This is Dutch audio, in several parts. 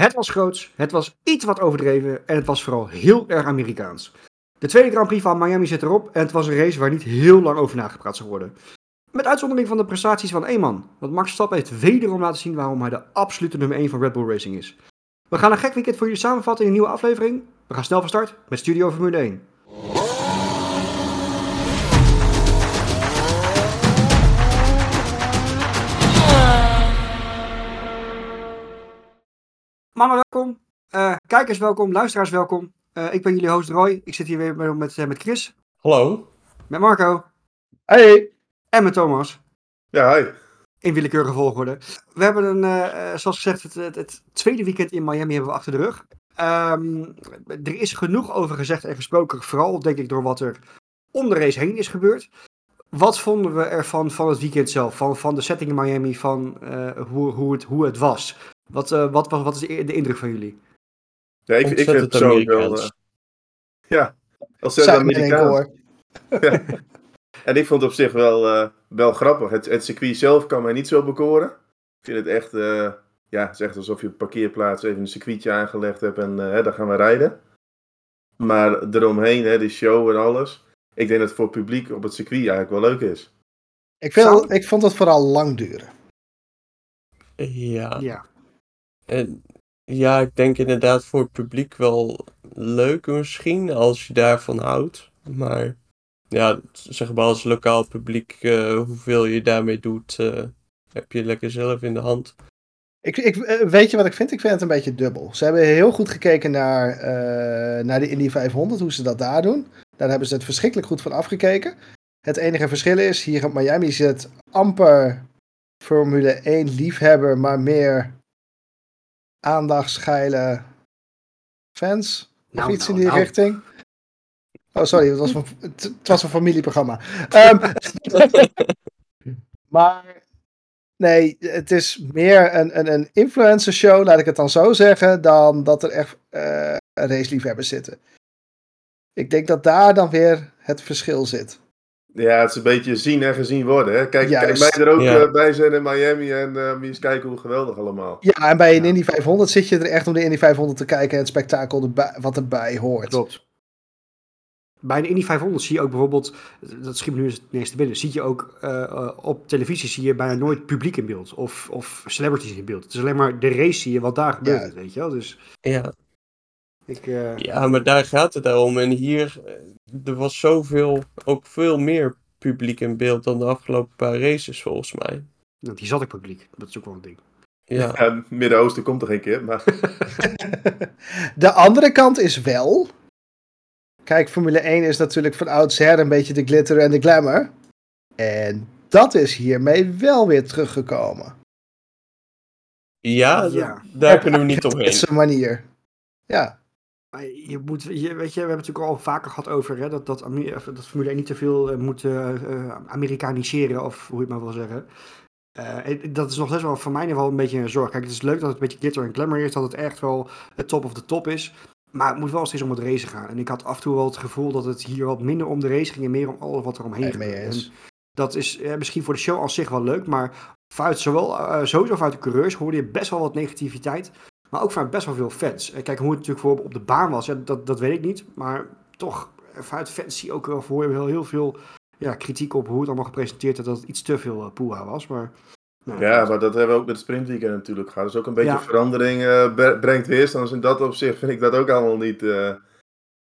Het was groots, het was iets wat overdreven en het was vooral heel erg Amerikaans. De tweede Grand Prix van Miami zit erop en het was een race waar niet heel lang over nagepraat zou worden. Met uitzondering van de prestaties van één man, want Max Verstappen heeft wederom laten zien waarom hij de absolute nummer 1 van Red Bull Racing is. We gaan een gek weekend voor jullie samenvatten in een nieuwe aflevering. We gaan snel van start met Studio Formule 1. Mannen, welkom. Eh, kijkers, welkom. Luisteraars, welkom. Eh, ik ben jullie host Roy. Ik zit hier weer met, met, eh, met Chris, Hallo. met Marco Hey! en met Thomas. Ja, hi. In willekeurige volgorde. We hebben een, zoals gezegd, het, het, het tweede weekend in Miami hebben we achter de rug. Ehm, er is genoeg over gezegd en gesproken, vooral denk ik door wat er om de race heen is gebeurd. Wat vonden we ervan van het weekend zelf? Van, van de setting in Miami, van eh, hoe, hoe, het, hoe het was? Wat, eh, wat, wat, wat is de, indruk van jullie? Ja, ik, ik vind het persoonlijk wel... Eh, ja, ontzettend Amerikaans. koor. En ik vond het op zich wel, eh, wel grappig. Het, het circuit zelf kan mij niet zo bekoren. Ik vind het echt... eh, ja, het is echt alsof je op een parkeerplaats even een circuitje aangelegd hebt en hè, daar gaan we rijden. Maar eromheen, hè, de show en alles. Ik denk dat het voor het publiek op het circuit eigenlijk wel leuk is. Ik, vind, ik vond het vooral lang duren. Ja. Ja. Ja, ik denk inderdaad voor het publiek wel leuk misschien, als je daarvan houdt. Maar ja, zeg maar als lokaal publiek, eh, hoeveel je daarmee doet, eh, heb je lekker zelf in de hand. Ik, ik, eh, weet je wat ik vind? Ik vind het een beetje dubbel. Ze hebben heel goed gekeken naar, eh, naar de Indy 500, hoe ze dat daar doen. Daar hebben ze het verschrikkelijk goed van afgekeken. Het enige verschil is, hier op Miami zit amper Formule 1 liefhebber, maar meer aandachtsgeile fans. Of Nou, iets nou, in die nou. richting. Oh, sorry, het was, een, het, was een familieprogramma. Ehm, maar nee, het is meer een, een, een influencer show, laat ik het dan zo zeggen, dan dat er echt eh raceliefhebbers zitten. Ik denk dat daar dan weer het verschil zit. Ja, het is een beetje zien en gezien worden. Hè? Kijk, kijk mij er ook Ja. eh, bij zijn in Miami en eh moet je eens kijken hoe geweldig allemaal. Ja, en bij een Ja. Indy 500 zit je er echt om de Indy 500 te kijken en het spektakel erbij, wat erbij hoort. Klopt. Bij de Indy 500 zie je ook bijvoorbeeld, dat schiet me nu het eerste binnen, zie je ook eh, eh, op televisie zie je bijna nooit publiek in beeld of, of celebrities in beeld. Het is alleen maar de race zie je wat daar gebeurt, Ja. weet je wel. Dus Ja, ik, eh, ja, maar daar gaat het om. En hier, eh, er was zoveel, ook veel meer publiek in beeld dan de afgelopen paar races volgens mij. nou, die zat ik publiek, dat is ook wel een ding. Ja, Midden-Oosten komt er geen keer, maar De andere kant is wel. Kijk, Formule 1 is natuurlijk van oudsher een beetje de glitter en de glamour. En dat is hiermee wel weer teruggekomen. ja, Ja. daar kunnen we niet omheen. Op zijn manier. Ja, je moet, je, weet je, we hebben het natuurlijk al vaker gehad over hè, dat, dat, Amer- dat Formule 1 niet te veel eh, moet eh, eh, Amerikaniseren, of hoe je het maar wil zeggen. En dat is nog steeds wel voor mij in ieder geval een beetje een zorg. Kijk, het is leuk dat het een beetje glitter en glamour is, dat het echt wel het top of the top is. Maar het moet wel steeds om het racen gaan. En ik had af en toe wel het gevoel dat het hier wat minder om de race ging en meer om alles wat er omheen. En dat is eh, misschien voor de show als zich wel leuk, maar vanuit zowel, eh, sowieso vanuit de coureurs hoorde je best wel wat negativiteit. Maar ook vanuit best wel veel fans. En kijk, hoe het natuurlijk voor op de baan was, ja, dat, dat weet ik niet. Maar toch, eh, vanuit fans zie je ook wel voor heel, heel veel ja, kritiek op hoe het allemaal gepresenteerd werd. Dat het iets te veel uh, poeha was. Maar, nou, ja, maar dat hebben we ook met het sprintweekend natuurlijk gehad. Dus ook een beetje Ja. verandering eh, bre- brengt weerstand. Dus in dat opzicht vind ik dat ook allemaal niet, eh,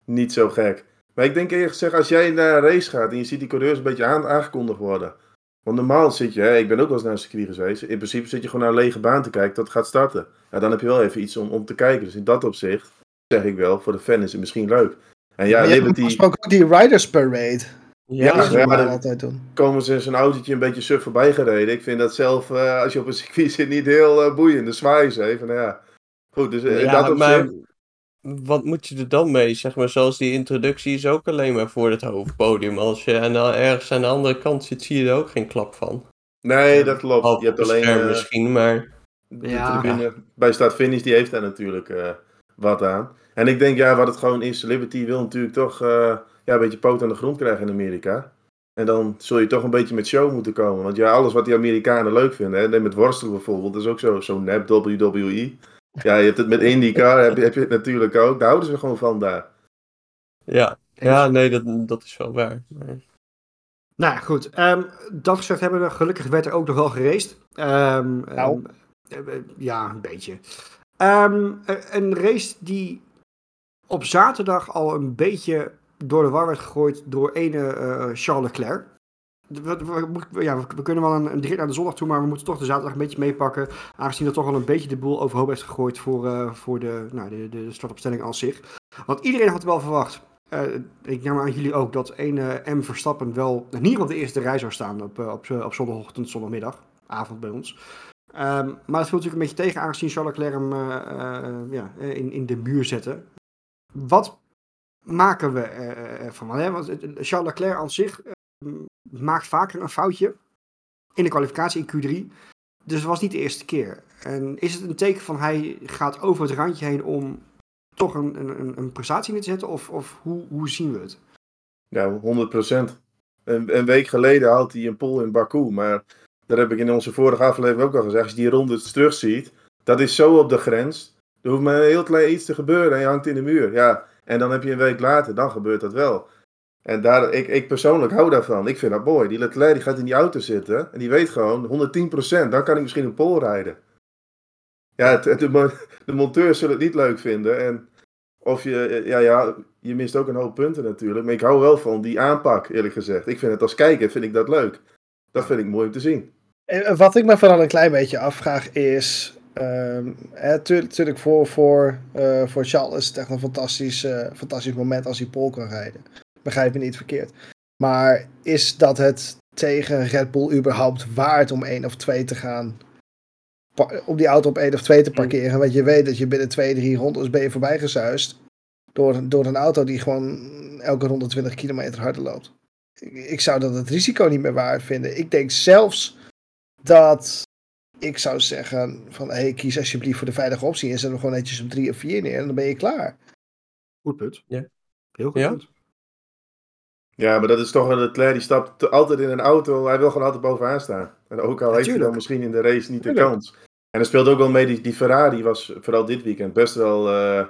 niet zo gek. Maar ik denk eerlijk gezegd, als jij naar een race gaat en je ziet die coureurs een beetje aan, aangekondigd worden. Want normaal zit je, hè, ik ben ook wel eens naar een circuit geweest. In principe zit je gewoon naar een lege baan te kijken tot het gaat starten. Ja, dan heb je wel even iets om, om te kijken. Dus in dat opzicht zeg ik wel, voor de fan is het misschien leuk. En ja, maar Liberty ook die Riders Parade. Ja, dat is ja, dat- altijd doen. komen ze in zo'n autootje een beetje suf voorbij gereden. Ik vind dat zelf, eh, als je op een circuit zit, niet heel eh, boeiend. De zwaaien ze even, nou ja. Goed, dus eh, in Ja, dat maar opzicht... wat moet je er dan mee? Zeg maar, zoals die introductie is ook alleen maar voor het hoofdpodium. Als je aan de, ergens aan de andere kant zit, zie je er ook geen klap van. Nee, dat klopt. Half Je hebt alleen scherm eh, misschien, maar de Ja. tribune bij start-finish, die heeft daar natuurlijk eh, wat aan. En ik denk, ja, wat het gewoon is, Liberty wil natuurlijk toch eh, ja, een beetje poot aan de grond krijgen in Amerika. En dan zul je toch een beetje met show moeten komen. Want ja, alles wat die Amerikanen leuk vinden, hè, neem met worstelen bijvoorbeeld, dat is ook zo- zo'n nep WWE. Ja, je hebt het met IndyCar, heb je, heb je het natuurlijk ook. Daar houden ze gewoon van daar. Ja, ja nee, dat, dat is wel waar. Nou ja, goed. Ehm, dat gezegd hebben we, gelukkig werd er ook nog wel geraced. Ehm, Nou. ehm, eh, ja, een beetje. Ehm, eh, een race die op zaterdag al een beetje door de war werd gegooid door ene eh, Charles Leclerc. Ja, we, kunnen wel een, een naar de zondag toe, maar we moeten toch de zaterdag een beetje meepakken. Aangezien dat toch wel een beetje de boel overhoop heeft gegooid voor, eh, voor de, nou, de, de startopstelling als zich. Want iedereen had wel verwacht eh, ik neem aan jullie ook dat een eh, M Verstappen wel in geval de eerste rij zou staan op, op, op zondagochtend, zondagmiddag, avond bij ons. Ehm, maar het voelt natuurlijk een beetje tegen aangezien Charles Leclerc hem in, in de muur zette. Wat maken we ervan? Hè? Want Charles Leclerc aan zich eh, maakt vaker een foutje in de kwalificatie in Q3. Dus het was niet de eerste keer. En is het een teken van hij gaat over het randje heen om toch een, een, een- prestatie neer te zetten? Of, of hoe, hoe zien we het? Ja, 100%. Een, een week geleden had hij een pol in Baku. Maar daar heb ik in onze vorige aflevering ook al gezegd. Als je die ronde terugziet, dat is zo op de grens. Er hoeft maar een heel klein iets te gebeuren en je hangt in de muur. Ja, en dan heb je een week later, dan gebeurt dat wel. En daar, ik, ik persoonlijk hou daarvan. Ik vind dat mooi. Die Leclerc die gaat in die auto zitten en die weet gewoon 110%. Dan kan ik misschien een pol rijden. Ja, de, mo- de monteurs zullen het niet leuk vinden. En of je, ja, ja, je mist ook een hoop punten natuurlijk. Maar ik hou wel van die aanpak, eerlijk gezegd. Ik vind het als kijker vind ik dat leuk. Dat vind ik mooi om te zien. En wat ik me vooral een klein beetje afvraag is. ehm, Natuurlijk voor, voor, eh, voor Charles is het echt een fantastisch, eh, fantastisch moment als hij pole kan rijden. Begrijp me niet verkeerd. Maar is dat het tegen Red Bull überhaupt waard om één of twee te gaan. om die auto op één of twee te parkeren? Want je weet dat je binnen twee, drie rondes ben je voorbij gezuist. Door, door een auto die gewoon elke ronde 20 kilometer harder loopt. Ik, ik zou dat het risico niet meer waard vinden. Ik denk zelfs dat ik zou zeggen van hey, kies alsjeblieft voor de veilige optie en zet hem gewoon netjes op drie of vier neer en dan ben je klaar. Goed punt. Ja. Heel goed Ja. punt. Ja, maar dat is toch een Leclerc die stapt altijd in een auto. Hij wil gewoon altijd bovenaan staan. En ook al heeft hij dan misschien in de race niet de Tuurlijk. kans. En er speelt ook wel mee, die, die Ferrari was vooral dit weekend best wel eh,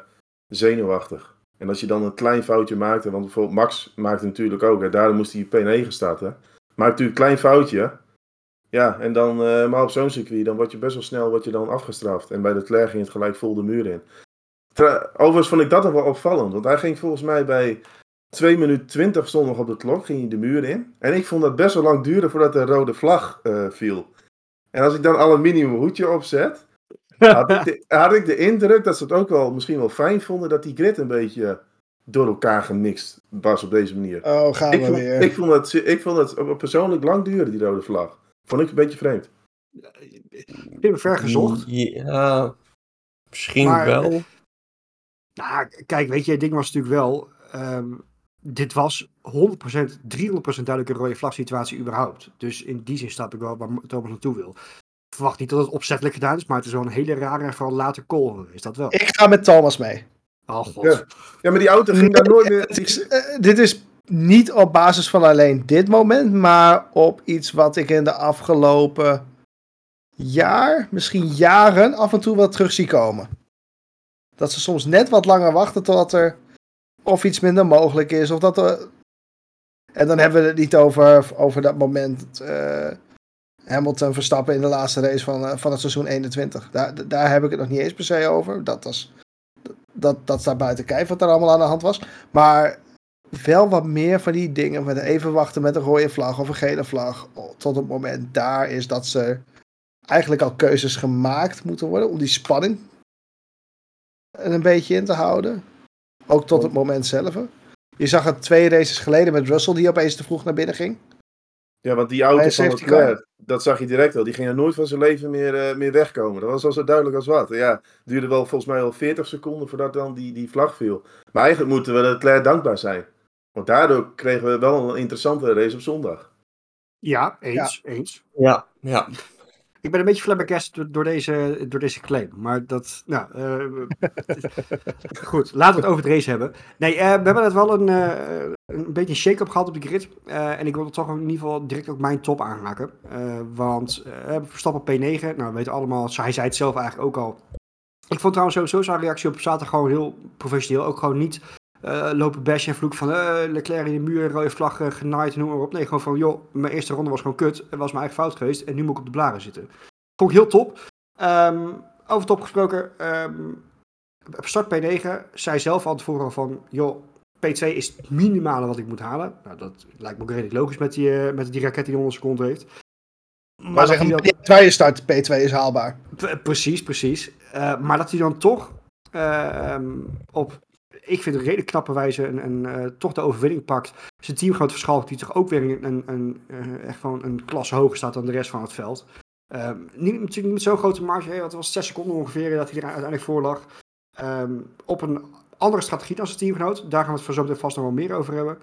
zenuwachtig. En als je dan een klein foutje maakte, want bijvoorbeeld Max maakte natuurlijk ook, en daarom moest hij P9 starten. Maakt natuurlijk een klein foutje. Ja, en dan, eh, maar op zo'n circuit, dan word je best wel snel word je dan afgestraft. En bij Leclerc ging het gelijk vol de muur in. Tra- Overigens vond ik dat nog wel opvallend, want hij ging volgens mij bij 2 minuten 20 stond nog op de klok, ging hij de muur in. En ik vond dat best wel lang duren voordat de rode vlag eh, viel. En als ik dan aluminium hoedje opzet, had ik, de, had ik de indruk dat ze het ook wel misschien wel fijn vonden dat die grid een beetje door elkaar gemixt was op deze manier. Oh, gaan Ik we vond, weer. ik, vond het, ik vond het persoonlijk lang duren, die rode vlag. Vond ik een beetje vreemd. Ik heb ver gezocht. Ja, misschien Maar- wel. Nou, kijk, weet je, het ding was natuurlijk wel. ehm, dit was 100%, 300% duidelijk een rode vlag situatie überhaupt. Dus in die zin snap ik wel waar Thomas naartoe wil. Ik verwacht niet dat het opzettelijk gedaan is, maar het is wel een hele rare en vooral later call. Is dat wel? Ik ga met Thomas mee. Oh god. Ja. Ja, maar die auto ging daar nooit meer... Het is, dit is niet op basis van alleen dit moment, maar op iets wat ik in de afgelopen jaar, misschien jaren, af en toe wel terug zie komen. Dat ze soms net wat langer wachten totdat er of iets minder mogelijk is, of dat er... En dan hebben we het niet over, over dat moment eh, Hamilton Verstappen in de laatste race van, eh, van het seizoen 21. Daar, daar heb ik het nog niet eens per se over. Dat, was, dat, dat staat buiten kijf wat er allemaal aan de hand was. Maar wel wat meer van die dingen met even wachten met een rode vlag of een gele vlag. Tot het moment daar is dat ze eigenlijk al keuzes gemaakt moeten worden om die spanning een beetje in te houden. Ook tot het moment zelf. Je zag het twee races geleden met Russell die opeens te vroeg naar binnen ging. Ja, want die auto van safety Leclerc, dat zag je direct al. Die ging er nooit van zijn leven meer, eh, meer wegkomen. Dat was al zo duidelijk als wat. Ja, het duurde wel volgens mij al 40 seconden voordat dan die, die vlag viel. Maar eigenlijk moeten we Leclerc dankbaar zijn. Want daardoor kregen we wel een interessante race op zondag. Ja, eens, eens. Ja, ja. Ik ben een beetje flabbergasted door- deze, door deze claim. Maar dat, nou, eh, goed. Laten we het over het race hebben. Nee, eh, we hebben het wel een, eh, een beetje een shake-up gehad op de grid. En ik wil toch in ieder geval direct ook mijn top aanraken. Eh, want Verstappen P9, nou we weten allemaal, hij zei het zelf eigenlijk ook al. Ik vond trouwens sowieso zijn reactie op zaterdag gewoon heel professioneel. Ook gewoon niet eh, lopen bashen en vloek van eh, Leclerc in de muur, rode vlag, uh, genaaid en noem maar op. Nee, gewoon van joh, mijn eerste ronde was gewoon kut. Het was mijn eigen fout geweest en nu moet ik op de blaren zitten. Vond ik heel top. Ehm, over top gesproken, ehm, start P9 zei zelf al tevoren van joh, P2 is het minimale wat ik moet halen. Nou, dat lijkt me ook redelijk logisch met die, uh, met die raket die 100 seconden heeft. Maar, maar zeggen, dat... P2 start, P2 is haalbaar. Precies, precies. Maar dat hij dan toch uh, op, ik vind een redelijk knappe wijze, een, een, uh, toch de overwinning pakt. Zijn teamgenoot Verschalk, die toch ook weer een, een, echt gewoon een klasse hoger staat dan de rest van het veld. niet, natuurlijk niet met zo'n grote marge, het was 6 seconden ongeveer dat hij er uiteindelijk voor lag. Um, op een andere strategie dan zijn teamgenoot. Daar gaan we het voor zo meteen vast nog wel meer over hebben.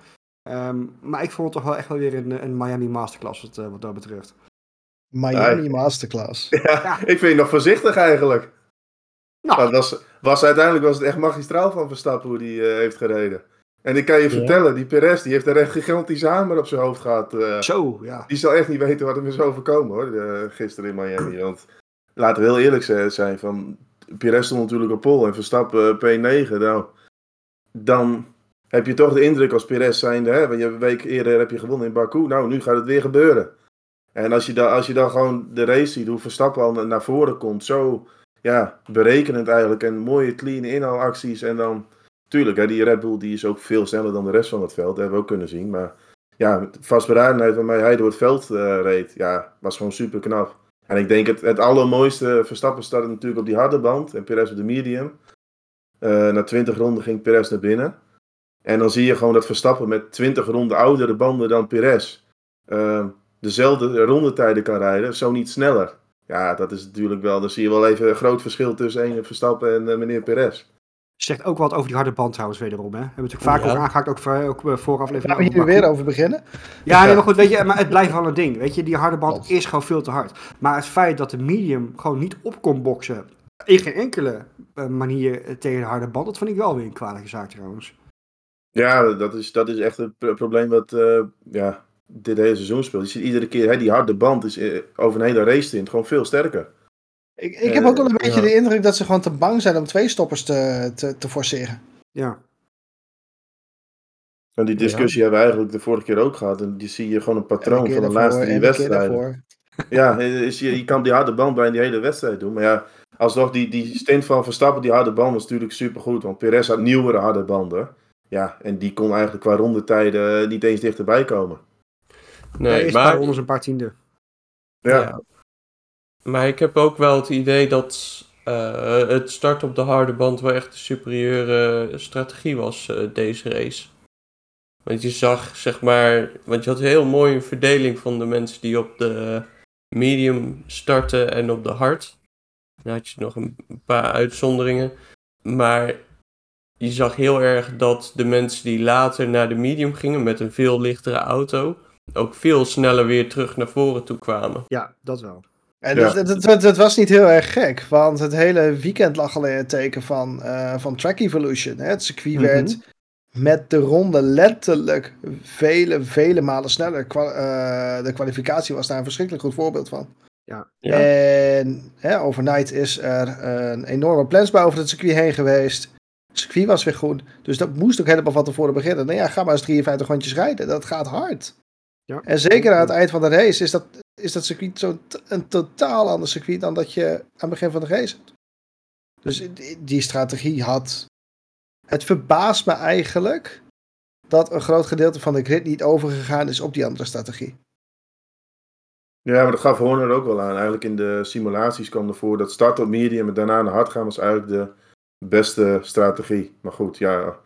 Um, maar ik vond het toch wel echt wel weer een, een Miami Masterclass wat, uh, wat dat betreft. Miami ja, Masterclass. Ja, ja, ik vind het nog voorzichtig eigenlijk. Nou. Dat was, was, uiteindelijk was het echt magistraal van Verstappen hoe die uh, heeft gereden. En ik kan je vertellen, die Perez die heeft er echt gigantische hamer op zijn hoofd gehad. Uh, zo, ja. Die zal echt niet weten wat hem is overkomen hoor, gisteren in Miami. Want laten we heel eerlijk zijn, van Perez stond natuurlijk op pol en Verstappen P9. Nou, dan heb je toch de indruk als Perez zijnde, hè, want je een week eerder heb je gewonnen in Baku. Nou, nu gaat het weer gebeuren. En als je, dan, als je dan gewoon de race ziet, hoe Verstappen al naar voren komt, zo ja, berekenend eigenlijk. En mooie clean inhaalacties. En dan, tuurlijk, hè, die Red Bull die is ook veel sneller dan de rest van het veld. Dat hebben we ook kunnen zien. Maar ja, vastberadenheid waarmee hij door het veld uh, reed, ja, was gewoon super knap. En ik denk het, het allermooiste, Verstappen startte natuurlijk op die harde band en Perez op de medium. Uh, na 20 ronden ging Perez naar binnen. En dan zie je gewoon dat Verstappen met 20 ronden oudere banden dan Perez uh, dezelfde rondetijden kan rijden, zo niet sneller. Ja, dat is natuurlijk wel, dan zie je wel even een groot verschil tussen een Verstappen en uh, meneer Perez. Zegt ook wat over die harde band trouwens wederom. Hè? Hebben we natuurlijk vaak ja. ook aangehaakt, ook, voor, ook uh, vooraf Gaan we hier weer over beginnen? Ja, nee, maar goed, weet je, maar het blijft wel een ding. Weet je, die harde band Klopt. is gewoon veel te hard. Maar het feit dat de medium gewoon niet op kon boksen, in geen enkele manier tegen de harde band, dat vind ik wel weer een kwalijke zaak trouwens. Ja, dat is, dat is echt het probleem wat uh, ja, dit hele seizoen speelt. Je ziet iedere keer, hè, die harde band is uh, over een hele race stint gewoon veel sterker. Ik, ik heb ook wel een beetje ja. de indruk dat ze gewoon te bang zijn om twee stoppers te, te, te forceren. Ja. En die discussie ja. hebben we eigenlijk de vorige keer ook gehad. En die zie je gewoon een patroon van de laatste drie wedstrijden. Ja, is, je, je kan die harde band bij die hele wedstrijd doen. Maar ja, alsnog die, die stint van Verstappen, die harde band was natuurlijk supergoed. Want Perez had nieuwere harde banden. Ja, en die kon eigenlijk qua rondetijden niet eens dichterbij komen. Nee, nee maar... onder een paar tiende. Ja. ja. Maar ik heb ook wel het idee dat uh, het start op de harde band wel echt de superieure strategie was, uh, deze race. Want je zag, zeg maar, want je had heel mooi een verdeling van de mensen die op de medium starten en op de hard. Dan had je nog een paar uitzonderingen. Maar je zag heel erg dat de mensen die later naar de medium gingen met een veel lichtere auto, ook veel sneller weer terug naar voren toe kwamen. Ja, dat wel. En ja. dat, dat, dat, dat, was niet heel erg gek, want het hele weekend lag al in het teken van, uh, van Track Evolution. Hè? Het circuit mm -hmm. werd met de ronde letterlijk vele, vele malen sneller. Qua uh, de kwalificatie was daar een verschrikkelijk goed voorbeeld van. Ja. ja. En hè, overnight is er een enorme plensbouw over het circuit heen geweest. Het circuit was weer goed, dus dat moest ook helemaal van tevoren beginnen. Nou ja, ga maar eens 53 rondjes rijden, dat gaat hard. Ja. En zeker aan het eind van de race is dat, is dat circuit zo een totaal ander circuit dan dat je aan het begin van de race hebt. Dus die, die strategie had. Het verbaast me eigenlijk dat een groot gedeelte van de grid niet overgegaan is op die andere strategie. Ja, maar dat gaf Horner ook wel aan. Eigenlijk in de simulaties kwam ervoor dat start op medium en daarna naar hard gaan was eigenlijk de beste strategie. Maar goed, ja,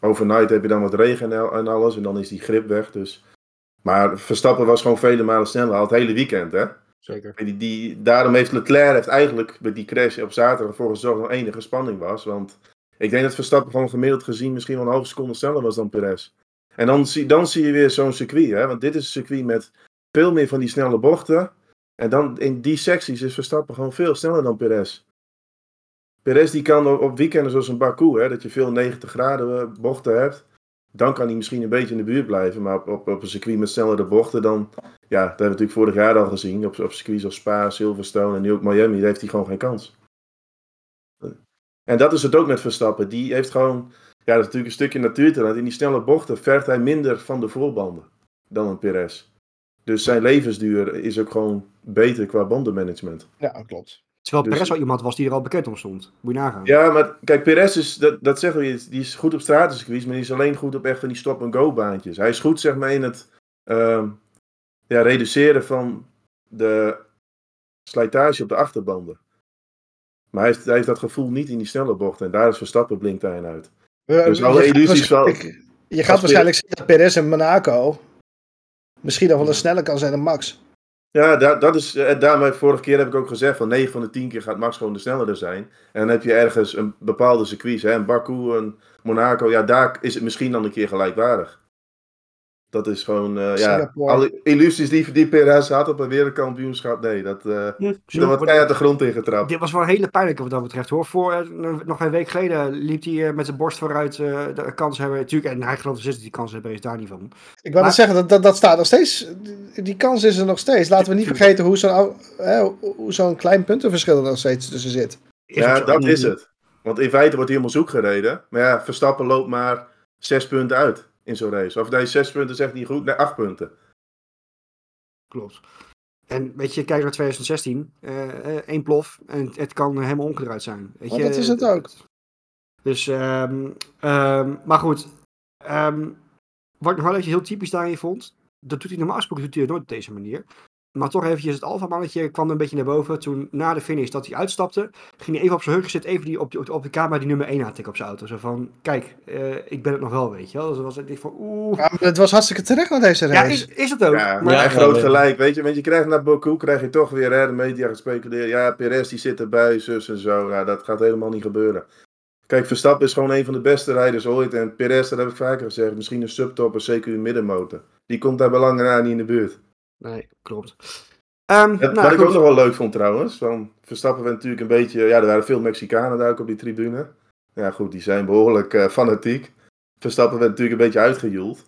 overnight heb je dan wat regen en alles en dan is die grip weg. Dus maar Verstappen was gewoon vele malen sneller al het hele weekend, hè? Zeker. Die, die, daarom heeft Leclerc heeft eigenlijk met die crash op zaterdag ervoor gezorgd dat er enige spanning was. Want ik denk dat Verstappen gewoon gemiddeld gezien misschien wel een halve seconde sneller was dan Perez. En dan, zie, dan zie je weer zo'n circuit, hè? Want dit is een circuit met veel meer van die snelle bochten. En dan in die secties is Verstappen gewoon veel sneller dan Perez. Perez die kan op, op weekenden zoals een Baku, hè, dat je veel 90 graden bochten hebt dan kan hij misschien een beetje in de buurt blijven. Maar op, op, een circuit met snellere bochten, dan. Ja, dat hebben we natuurlijk vorig jaar al gezien. Op, op circuits als Spa, Silverstone en nu ook Miami, daar heeft hij gewoon geen kans. En dat is het ook met Verstappen. Die heeft gewoon, ja, dat is natuurlijk een stukje natuurtalent. In die snelle bochten vergt hij minder van de voorbanden dan een Perez. Dus zijn levensduur is ook gewoon beter qua bandenmanagement. Ja, klopt. Terwijl Dus- Perez al iemand was die er al bekend om stond. Moet je nagaan. Ja, maar kijk, Perez is, dat, dat zeggen we, die is goed op stratencircuits, maar die is alleen goed op echt van die stop-and-go baantjes. Hij is goed, zeg maar, in het ehm, ja, reduceren van de slijtage op de achterbanden. Maar hij heeft, hij heeft dat gevoel niet in die snelle bochten. En daar is Verstappen blinkt hij in uit. Dus je alle gaat illusies waarschijnlijk- Je gaat waarschijnlijk zien dat Perez en Monaco misschien nog wel een Ja. sneller kan zijn dan Max. Ja, dat, dat is, eh, daarmee vorige keer heb ik ook gezegd van 9 van de 10 keer gaat Max gewoon de snellere zijn. En dan heb je ergens een bepaalde circuits, hè, een Baku, een Monaco, ja, daar is het misschien dan een keer gelijkwaardig. Dat is gewoon, eh, ja, alle illusies die, die Perez had op een wereldkampioenschap, nee, dat, eh Hm, dat wordt keihard de grond ingetrapt. Dit was wel een hele pijnlijke wat dat betreft hoor. Voor, eh, nog een week geleden liep hij eh, met zijn borst vooruit eh, de kans hebben. Natuurlijk, en hij gelooft dus dat die kans hebben, is daar niet van. Ik wou Maar- net zeggen, dat, dat, dat staat nog steeds. Die- kans is er nog steeds. Laten we niet vergeten hoe zo'n ou- hè, hoe zo'n klein puntenverschil er nog steeds tussen zit. Is Ja, zo. dat is het. Want in feite wordt hij helemaal zoek gereden. Maar ja, Verstappen loopt maar zes punten uit in zo'n race. Of nee, zes punten zegt niet goed, nee, acht punten. Klopt. En weet je, kijk naar 2016. eh, eh, één plof en het kan helemaal omgedraaid zijn. Weet je, dat is het ook. Dus, ehm, ehm, maar goed. ehm, wat ik nog wel heel typisch daarin vond. Dat doet hij normaal gesproken doet hij het nooit op deze manier. Maar toch eventjes het alfamannetje kwam er een beetje naar boven. Toen na de finish dat hij uitstapte, ging hij even op zijn heugen zitten. Even die, op, de, op de camera die nummer 1 aantikken op zijn auto. Zo van, kijk, eh, ik ben het nog wel, weet je wel. Dus dat was ik van, oeh. Ja, maar het was hartstikke terecht na deze Ja, race. is, is het ook. Ja, maar, Ja, groot gelijk, weet je. Want je krijgt naar Baku, krijg je toch weer hè, de media gespeculeerd. Ja, Perez die zit erbij, zus en zo. Nou, dat gaat helemaal niet gebeuren. Kijk, Verstappen is gewoon een van de beste rijders ooit. En Perez, dat heb ik vaker gezegd, misschien een subtopper, zeker een middenmotor. Die komt daar belangen na niet in de buurt. Nee, klopt. Ehm, Ja, nou, wat ik goed. ook nog wel leuk vond trouwens, van Verstappen werd natuurlijk een beetje, ja, er waren veel Mexicanen daar ook op die tribune. Ja goed, die zijn behoorlijk eh, fanatiek. Verstappen werd natuurlijk een beetje uitgejoeld.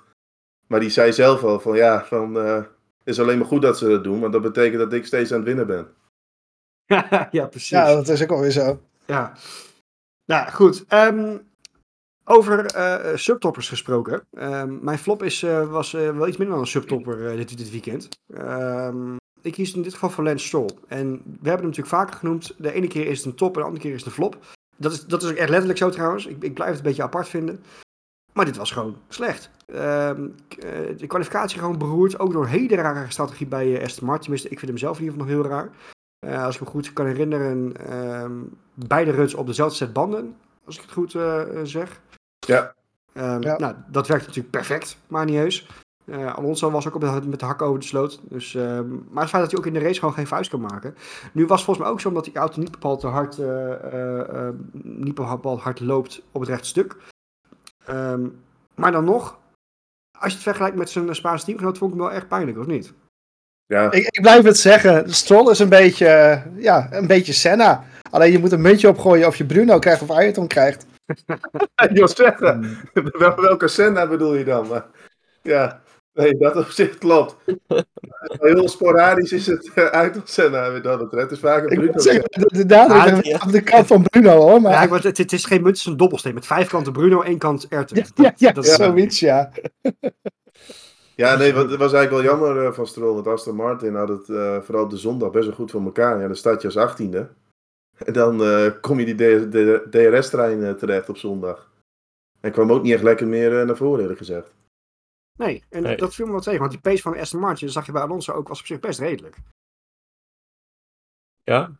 Maar die zei zelf al van ja, van, eh, het is alleen maar goed dat ze dat doen, want dat betekent dat ik steeds aan het winnen ben. ja, precies. Ja, dat is ook alweer zo. Ja. Nou, goed. ehm, over eh, subtoppers gesproken. Ehm, mijn flop is, eh, was eh, wel iets minder dan een subtopper dit, dit weekend. Ehm, ik kies in dit geval voor Lance Stroll. En we hebben hem natuurlijk vaker genoemd. De ene keer is het een top en de andere keer is het een flop. Dat is, dat is ook echt letterlijk zo trouwens. Ik, ik blijf het een beetje apart vinden. Maar dit was gewoon slecht. Ehm, eh, de kwalificatie gewoon beroerd. Ook door een hele rare strategie bij Aston Martin. Ik vind hem zelf in ieder geval nog heel raar. Als ik me goed kan herinneren, beide runs op dezelfde set banden, als ik het goed eh, zeg. Ja. Ehm, Ja. Nou, dat werkt natuurlijk perfect, maar niet heus. Eh, Alonso was ook op de, met de hak over de sloot. Dus, ehm, maar het feit dat hij ook in de race gewoon geen vuist kan maken. Nu was het volgens mij ook zo omdat die auto niet bepaald te hard, eh, eh, eh, niet bepaald hard loopt op het rechte stuk. Ehm, maar dan nog, als je het vergelijkt met zijn Spaanse teamgenoot, vond ik hem wel echt pijnlijk, of niet? Ja, Ik, ik blijf het zeggen. Stroll is een beetje, ja, een beetje Senna. Alleen je moet een muntje opgooien of je Bruno krijgt of Ayrton krijgt. ik wil zeggen, wel- welke Senna bedoel je dan? Ja, nee, dat op zich klopt. Heel sporadisch is het uit op Senna, dat betreft. Het is vaak een Ik Bruno. zeggen, de, de Ja, ja. op de kant van Bruno hoor. Maar Ja, ja, maar het, het is geen munt, het is een dobbelsteen. Met vijf kanten Bruno, één kant Ayrton. ja, ja, Dat is- zoiets ja. Ja, nee, want het was eigenlijk wel jammer eh, van Stroll. Want Aston Martin had het eh, vooral op de zondag best wel goed voor elkaar. Ja, dan staat je als achttiende. En dan eh, kom je die DRS-trein eh, terecht op zondag. En kwam ook niet echt lekker meer eh, naar voren, eerlijk gezegd. Nee, en Nee. dat viel me wel tegen. Want die pace van Aston Martin, dat zag je bij Alonso ook, was op zich best redelijk. Ja,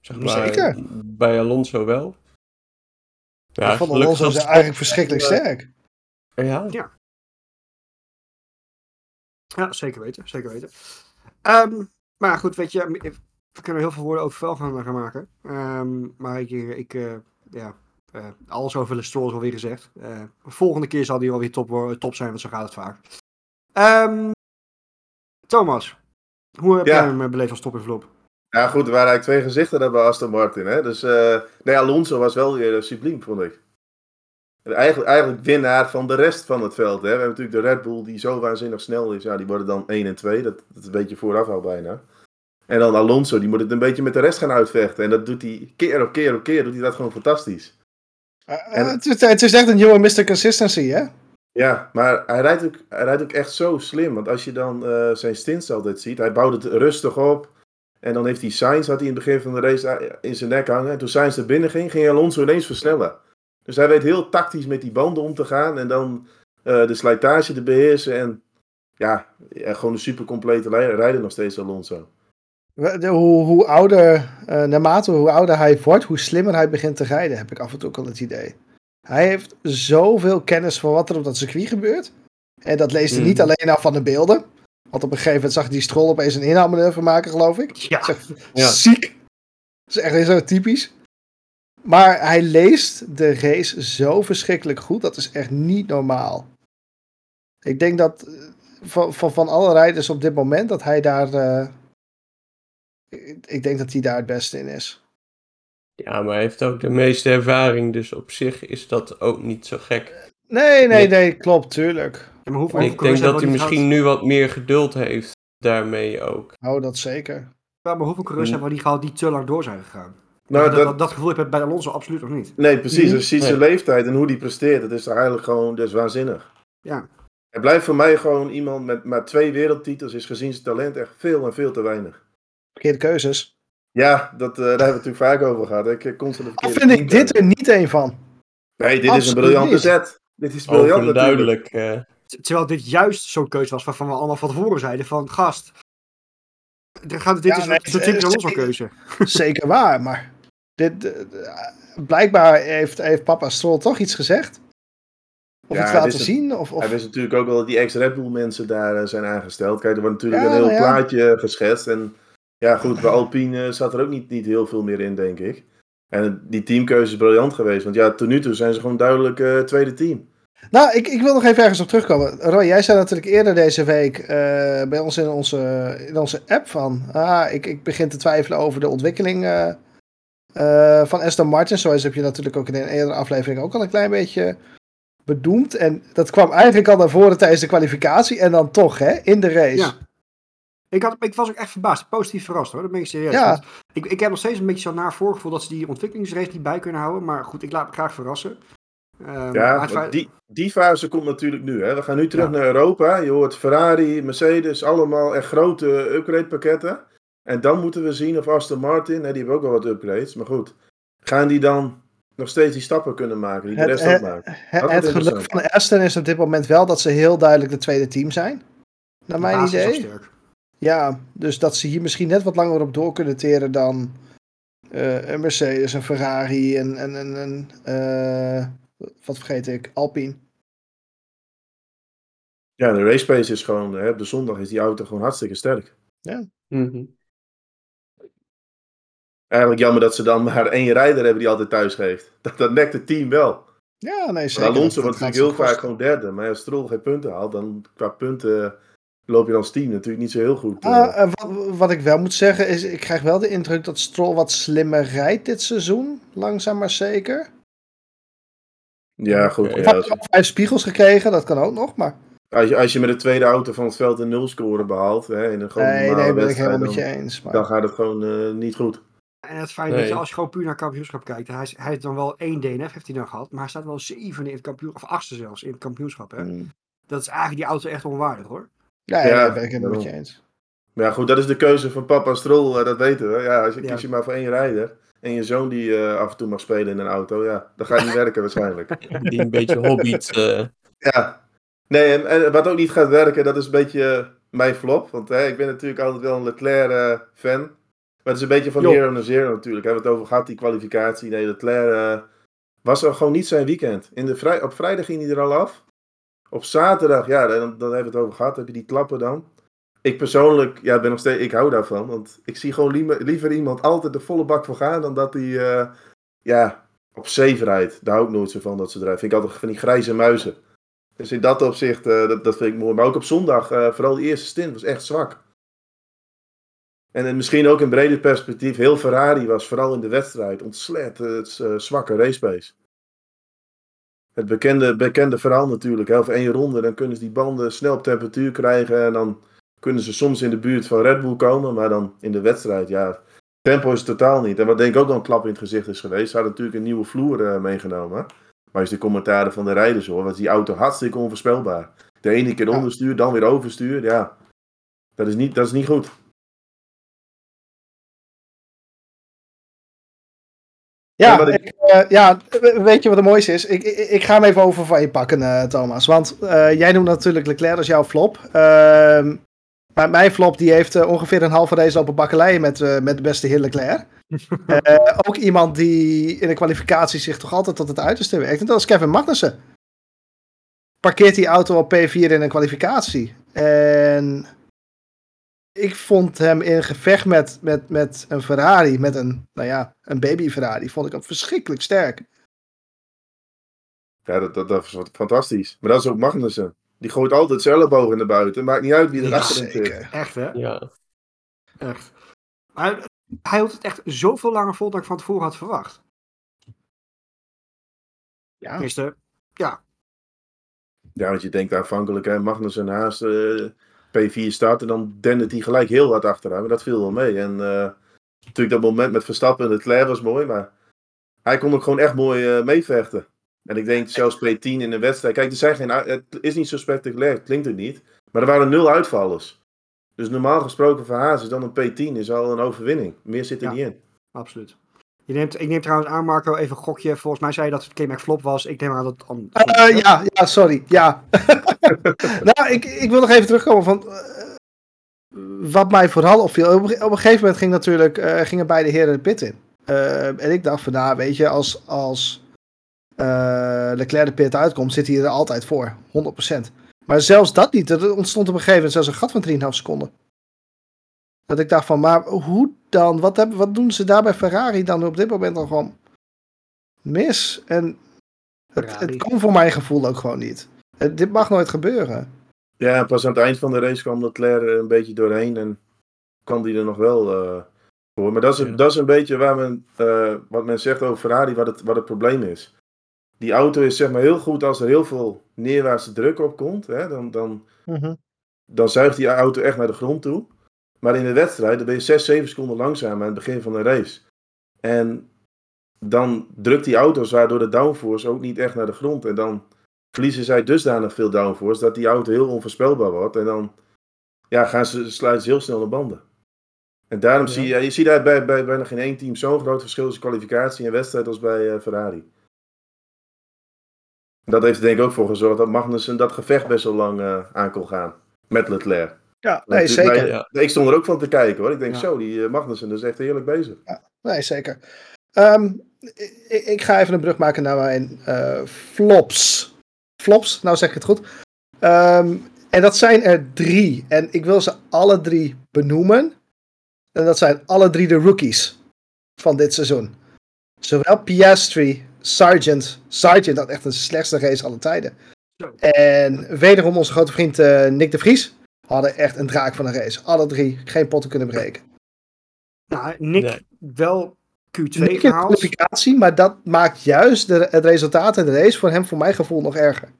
zeg maar. Zeker. Bij Alonso wel. Ja, ik vond Alonso Stroll- eigenlijk verschrikkelijk sterk. Ja, Ja, zeker weten, zeker weten. Ehm, maar goed, weet je, we kunnen heel veel woorden over vuil gaan, gaan maken. Ehm, maar ik, ik eh, ja, eh, alles over de Stroll is alweer gezegd. Eh, volgende keer zal die alweer top, wo- top zijn, want zo gaat het vaak. Ehm, Thomas, hoe heb Ja. jij hem eh, beleefd als top en flop? Ja, goed, er waren eigenlijk twee gezichten daar bij Aston Martin. Hè? Dus, eh, nee, Alonso was wel weer uh, subliem, vond ik. En Eigenlijk, eigenlijk winnaar van de rest van het veld. Hè? We hebben natuurlijk de Red Bull die zo waanzinnig snel is. Ja, die worden dan 1 en 2. Dat, dat is een beetje vooraf al bijna. En dan Alonso, die moet het een beetje met de rest gaan uitvechten. En dat doet hij keer op keer op keer, doet hij dat gewoon fantastisch. Eh, En- het, is, het is echt een nieuwe Mr. Consistency, hè? Ja, maar hij rijdt, ook, hij rijdt ook echt zo slim. Want als je dan eh, zijn stints altijd ziet, hij bouwt het rustig op. En dan heeft hij Sainz, had hij in het begin van de race eh, in zijn nek hangen. En toen Sainz er binnen ging, ging Alonso ineens versnellen. Dus hij weet heel tactisch met die banden om te gaan. En dan eh, de slijtage te beheersen. En ja, ja, gewoon een super complete rijder nog steeds Alonso. Hoe, hoe ouder, eh, naarmate hoe ouder hij wordt, hoe slimmer hij begint te rijden, heb ik af en toe ook al het idee. Hij heeft zoveel kennis van wat er op dat circuit gebeurt. En dat leest hij niet Mhm. alleen af van de beelden. Want op een gegeven moment zag hij die Stroll opeens een inhaalmanoeuvre maken, geloof ik. Ja, Ja. ziek. Dat is echt zo typisch. Maar hij leest de race zo verschrikkelijk goed. Dat is echt niet normaal. Ik denk dat eh, van, van, van alle rijders op dit moment dat hij daar. eh, ik, denk dat hij daar het beste in is. Ja, maar hij heeft ook de meeste ervaring, dus op zich is dat ook niet zo gek. Nee, nee, Nee. nee, klopt, tuurlijk. Ja, maar hoeveel, ik denk dat hij hebben we misschien nu wat meer geduld heeft daarmee ook. Oh, dat zeker. Ja, maar hoeveel coureurs Mm. hebben we niet gehad die te lang door zijn gegaan? Nou, dat, dat, dat, dat gevoel heb ik bij Alonso absoluut nog niet. nee, precies. Als je ziet zijn leeftijd en hoe die presteert, dat is eigenlijk gewoon dat is waanzinnig. Ja. Hij blijft voor mij gewoon iemand met maar twee wereldtitels, is gezien zijn talent echt veel en veel te weinig. Verkeerde keuzes. Ja, dat, eh, daar hebben we het natuurlijk vaak over gehad. Ik eh, constant verkeerde vind ik dit team er niet een van? Nee, dit is een briljante zet. Dit is briljant eh T- Terwijl dit juist zo'n keuze was waarvan we allemaal van tevoren zeiden van gast. Gaat, dit Ja, is nee, eh, Alonso keuze. Zeker waar, maar dit, eh, eh, blijkbaar heeft, heeft papa Stroll toch iets gezegd? Of Ja, iets laten zien? Of, of... Hij wist natuurlijk ook wel dat die ex-Red Bull mensen daar eh, zijn aangesteld. Kijk, er wordt natuurlijk Ja, een heel ja. plaatje geschetst. En ja, goed, bij Alpine zat er ook niet, niet heel veel meer in, denk ik. En die teamkeuze is briljant geweest. Want ja, tot nu toe zijn ze gewoon duidelijk eh, tweede team. Nou, ik, ik wil nog even ergens op terugkomen. Roy, jij zei natuurlijk eerder deze week eh, bij ons in onze, in onze app van... Ah, ik, ik begin te twijfelen over de ontwikkeling eh, eh, van Aston Martin. Zoals heb je natuurlijk ook in een eerdere aflevering ook al een klein beetje bedoeld. En dat kwam eigenlijk al naar voren tijdens de kwalificatie. En dan toch, hè, in de race. Ja. Ik, had, ik was ook echt verbaasd, positief verrast hoor, dat ben ik serieus. Ja. Ik, ik heb nog steeds een beetje zo'n naar voorgevoel dat ze die ontwikkelingsrace niet bij kunnen houden. Maar goed, ik laat me graag verrassen. Ehm, Ja, het die, die fase komt natuurlijk nu. Hè. We gaan nu terug Ja. naar Europa. Je hoort Ferrari, Mercedes, allemaal echt grote upgrade pakketten. En dan moeten we zien of Aston Martin, hè, die hebben ook wel wat upgrades. Maar goed, gaan die dan nog steeds die stappen kunnen maken die de Het- rest het- ook maakt? Het, Dat het wordt geluk van Aston is op dit moment wel dat ze heel duidelijk de tweede team zijn. Naar mijn basis is al idee. sterk. Ja, dus dat ze hier misschien net wat langer op door kunnen teren dan eh, een Mercedes, een Ferrari en, en, en, en eh, wat vergeet ik, Alpine. Ja, de race pace is gewoon, hè, op de zondag is die auto gewoon hartstikke sterk. mhm. Eigenlijk jammer dat ze dan maar één rijder hebben die altijd thuis geeft. Dat, dat nekt het team wel. Ja, nee, Maar zeker. Alonso wordt natuurlijk heel vaak gewoon derde. Maar als Stroll geen punten haalt, dan qua punten loop je als team natuurlijk niet zo heel goed. eh. Ah, eh, wat, wat ik wel moet zeggen is, ik krijg wel de indruk dat Stroll wat slimmer rijdt dit seizoen. Langzaam maar zeker. ja, goed. Ja, hij- als, of hij heeft spiegels gekregen, dat kan ook nog, maar... als je, als je met de tweede auto van het veld een nulscore behaalt, hè, in een gewoon Nee, nee, ben ik helemaal met je dan, eens. Maar... dan gaat het gewoon eh, niet goed. En het feit Nee. dat je als je gewoon puur naar kampioenschap kijkt, hij, is, hij heeft dan wel één DNF heeft hij dan gehad, maar hij staat wel zevende in het kampioenschap, of achtste zelfs in het kampioenschap. Hè? Mm. Dat is eigenlijk die auto echt onwaardig hoor. Ja, Ja, nee, ben ik helemaal met je eens. Maar ja, goed, dat is de keuze van papa Stroll, eh, dat weten we. Ja, als je Ja. kies je maar voor één rijder en je zoon die eh, af en toe mag spelen in een auto, ja, dan gaat niet werken waarschijnlijk. Die een beetje hobbyt. eh, Ja. Nee, en, en wat ook niet gaat werken, dat is een beetje mijn flop. Want hè, ik ben natuurlijk altijd wel een Leclerc-fan. maar het is een beetje van hero naar zero natuurlijk. Hebben we het over gehad, die kwalificatie. Nee, Leclerc was er gewoon niet zijn weekend. In de vrij, op vrijdag ging hij er al af. Op zaterdag, ja, dan, dan hebben we het over gehad. Heb je die klappen dan? Ik persoonlijk, ja, ben nog steeds, ik hou daarvan. Want ik zie gewoon liever, iemand altijd de volle bak voor gaan. dan dat hij, eh, ja, op rijdt. Daar hou ik nooit zo van dat ze drijven. Vind ik altijd van die grijze muizen. Dus in dat opzicht, eh, dat, dat vind ik mooi. Maar ook op zondag, eh, vooral die eerste stint, was echt zwak. En misschien ook in breder perspectief, heel Ferrari was vooral in de wedstrijd ontzettend eh, zwakke racepace. Het bekende, bekende verhaal natuurlijk. Hè, over één ronde, dan kunnen ze die banden snel op temperatuur krijgen. En dan kunnen ze soms in de buurt van Red Bull komen. Maar dan in de wedstrijd, ja. Tempo is het totaal niet. En wat denk ik ook wel een klap in het gezicht is geweest. Ze hadden natuurlijk een nieuwe vloer eh, meegenomen. Maar als de commentaren van de rijders hoor, was die auto hartstikke onvoorspelbaar. De ene keer onderstuur, dan weer overstuur. Ja, dat is niet, dat is niet goed. Ja, ik- ik, eh, ja, weet je wat het mooiste is? Ik, ik, ik ga hem even over van je pakken, eh, Thomas. Want eh, jij noemt natuurlijk Leclerc als jouw flop. Ehm, maar mijn flop die heeft ongeveer een halve race lopen bakkeleien met, met de beste heer Leclerc. Ook iemand die in de kwalificatie zich toch altijd tot het uiterste werkt. En dat is Kevin Magnussen. Parkeert die auto op P4 in een kwalificatie. En ik vond hem in gevecht met, met, met een Ferrari, met een, nou ja, een baby Ferrari, vond ik hem verschrikkelijk sterk. Ja, dat, dat, dat is wat fantastisch. Maar dat is ook Magnussen. Die gooit altijd zijn ellebogen naar buiten. Maakt niet uit wie er achter hem zit. zeker. Echt, hè? Ja. Echt. Hij hield het echt zoveel langer vol dan ik van tevoren had verwacht. Ja, Tenminste, ja. Ja, want je denkt aanvankelijk, hè, Magnussen naast eh, P4 starten, dan dendert hij gelijk heel hard achteraan. Maar dat viel wel mee. En eh, natuurlijk dat moment met Verstappen en Leclerc was mooi, maar hij kon ook gewoon echt mooi eh, meevechten. En ik denk zelfs P10 in een wedstrijd. Kijk, er zijn geen, het is niet zo spectaculair, klinkt het niet. Maar er waren nul uitvallers. Dus normaal gesproken voor Haas is dan een P10 is al een overwinning. Meer zit er Ja. niet in. Absoluut. Je neemt, ik neem trouwens aan, Marco, even een gokje. Volgens mij zei je dat het K-Mac flop was. Ik neem aan dat het... Eh, ja, ja, sorry. Ja. nou, ik, ik wil nog even terugkomen van. eh, wat mij vooral opviel. Op, een- op een gegeven moment ging natuurlijk, eh, gingen beide heren de pit in. En ik dacht van, nou, weet je, als, als Leclerc de pit uitkomt, zit hij er altijd voor. 100%. Maar zelfs dat niet. Er ontstond op een gegeven moment zelfs een gat van 3,5 seconden. Dat ik dacht van, maar hoe dan? Wat, hebben, wat doen ze daar bij Ferrari dan op dit moment dan gewoon mis? En het, het kan voor mijn gevoel ook gewoon niet. Het- dit mag nooit gebeuren. Ja, en pas aan het eind van de race kwam Leclerc er een beetje doorheen en kwam die er nog wel eh, voor. Maar dat is, Ja. dat is een beetje waar men, eh, wat men zegt over Ferrari, wat het, wat het probleem is. Die auto is zeg maar heel goed als er heel veel neerwaartse druk op komt. Hè, dan, dan, dan zuigt die auto echt naar de grond toe. Maar in de wedstrijd dan ben je 6, 7 seconden langzamer aan het begin van de race. En dan drukt die auto zwaar door de downforce ook niet echt naar de grond. En dan verliezen zij dusdanig veel downforce dat die auto heel onvoorspelbaar wordt. En dan ja, gaan ze, sluiten ze heel snel de banden. En daarom Ja. zie je, je ziet daar bij, bij bijna geen één team zo'n groot verschil tussen kwalificatie en wedstrijd als bij eh, Ferrari. Dat heeft er denk ik ook voor gezorgd dat Magnussen dat gevecht best wel lang eh, aan kon gaan. Met Leclerc. Ja, nee, Want zeker. Ja. Ik stond er ook van te kijken hoor. Ik denk Ja. zo, die eh, Magnussen is echt heerlijk bezig. Nee, zeker. Ehm, ik, ik ga even een brug maken naar mijn eh, flops. Flops, nou zeg ik het goed. Ehm, en dat zijn er drie. En ik wil ze alle drie benoemen. En dat zijn alle drie de rookies van dit seizoen. Zowel Piastri, Sargent. Sargent had echt een slechtste race alle tijden. Zo. En wederom onze grote vriend eh, Nick de Vries. Hadden echt een draak van een race. Alle drie geen potten kunnen breken. Nou, Nick Nee. wel Q2 Nick kwalificatie, maar dat maakt juist de, het resultaat in de race voor hem, voor mijn gevoel, nog erger.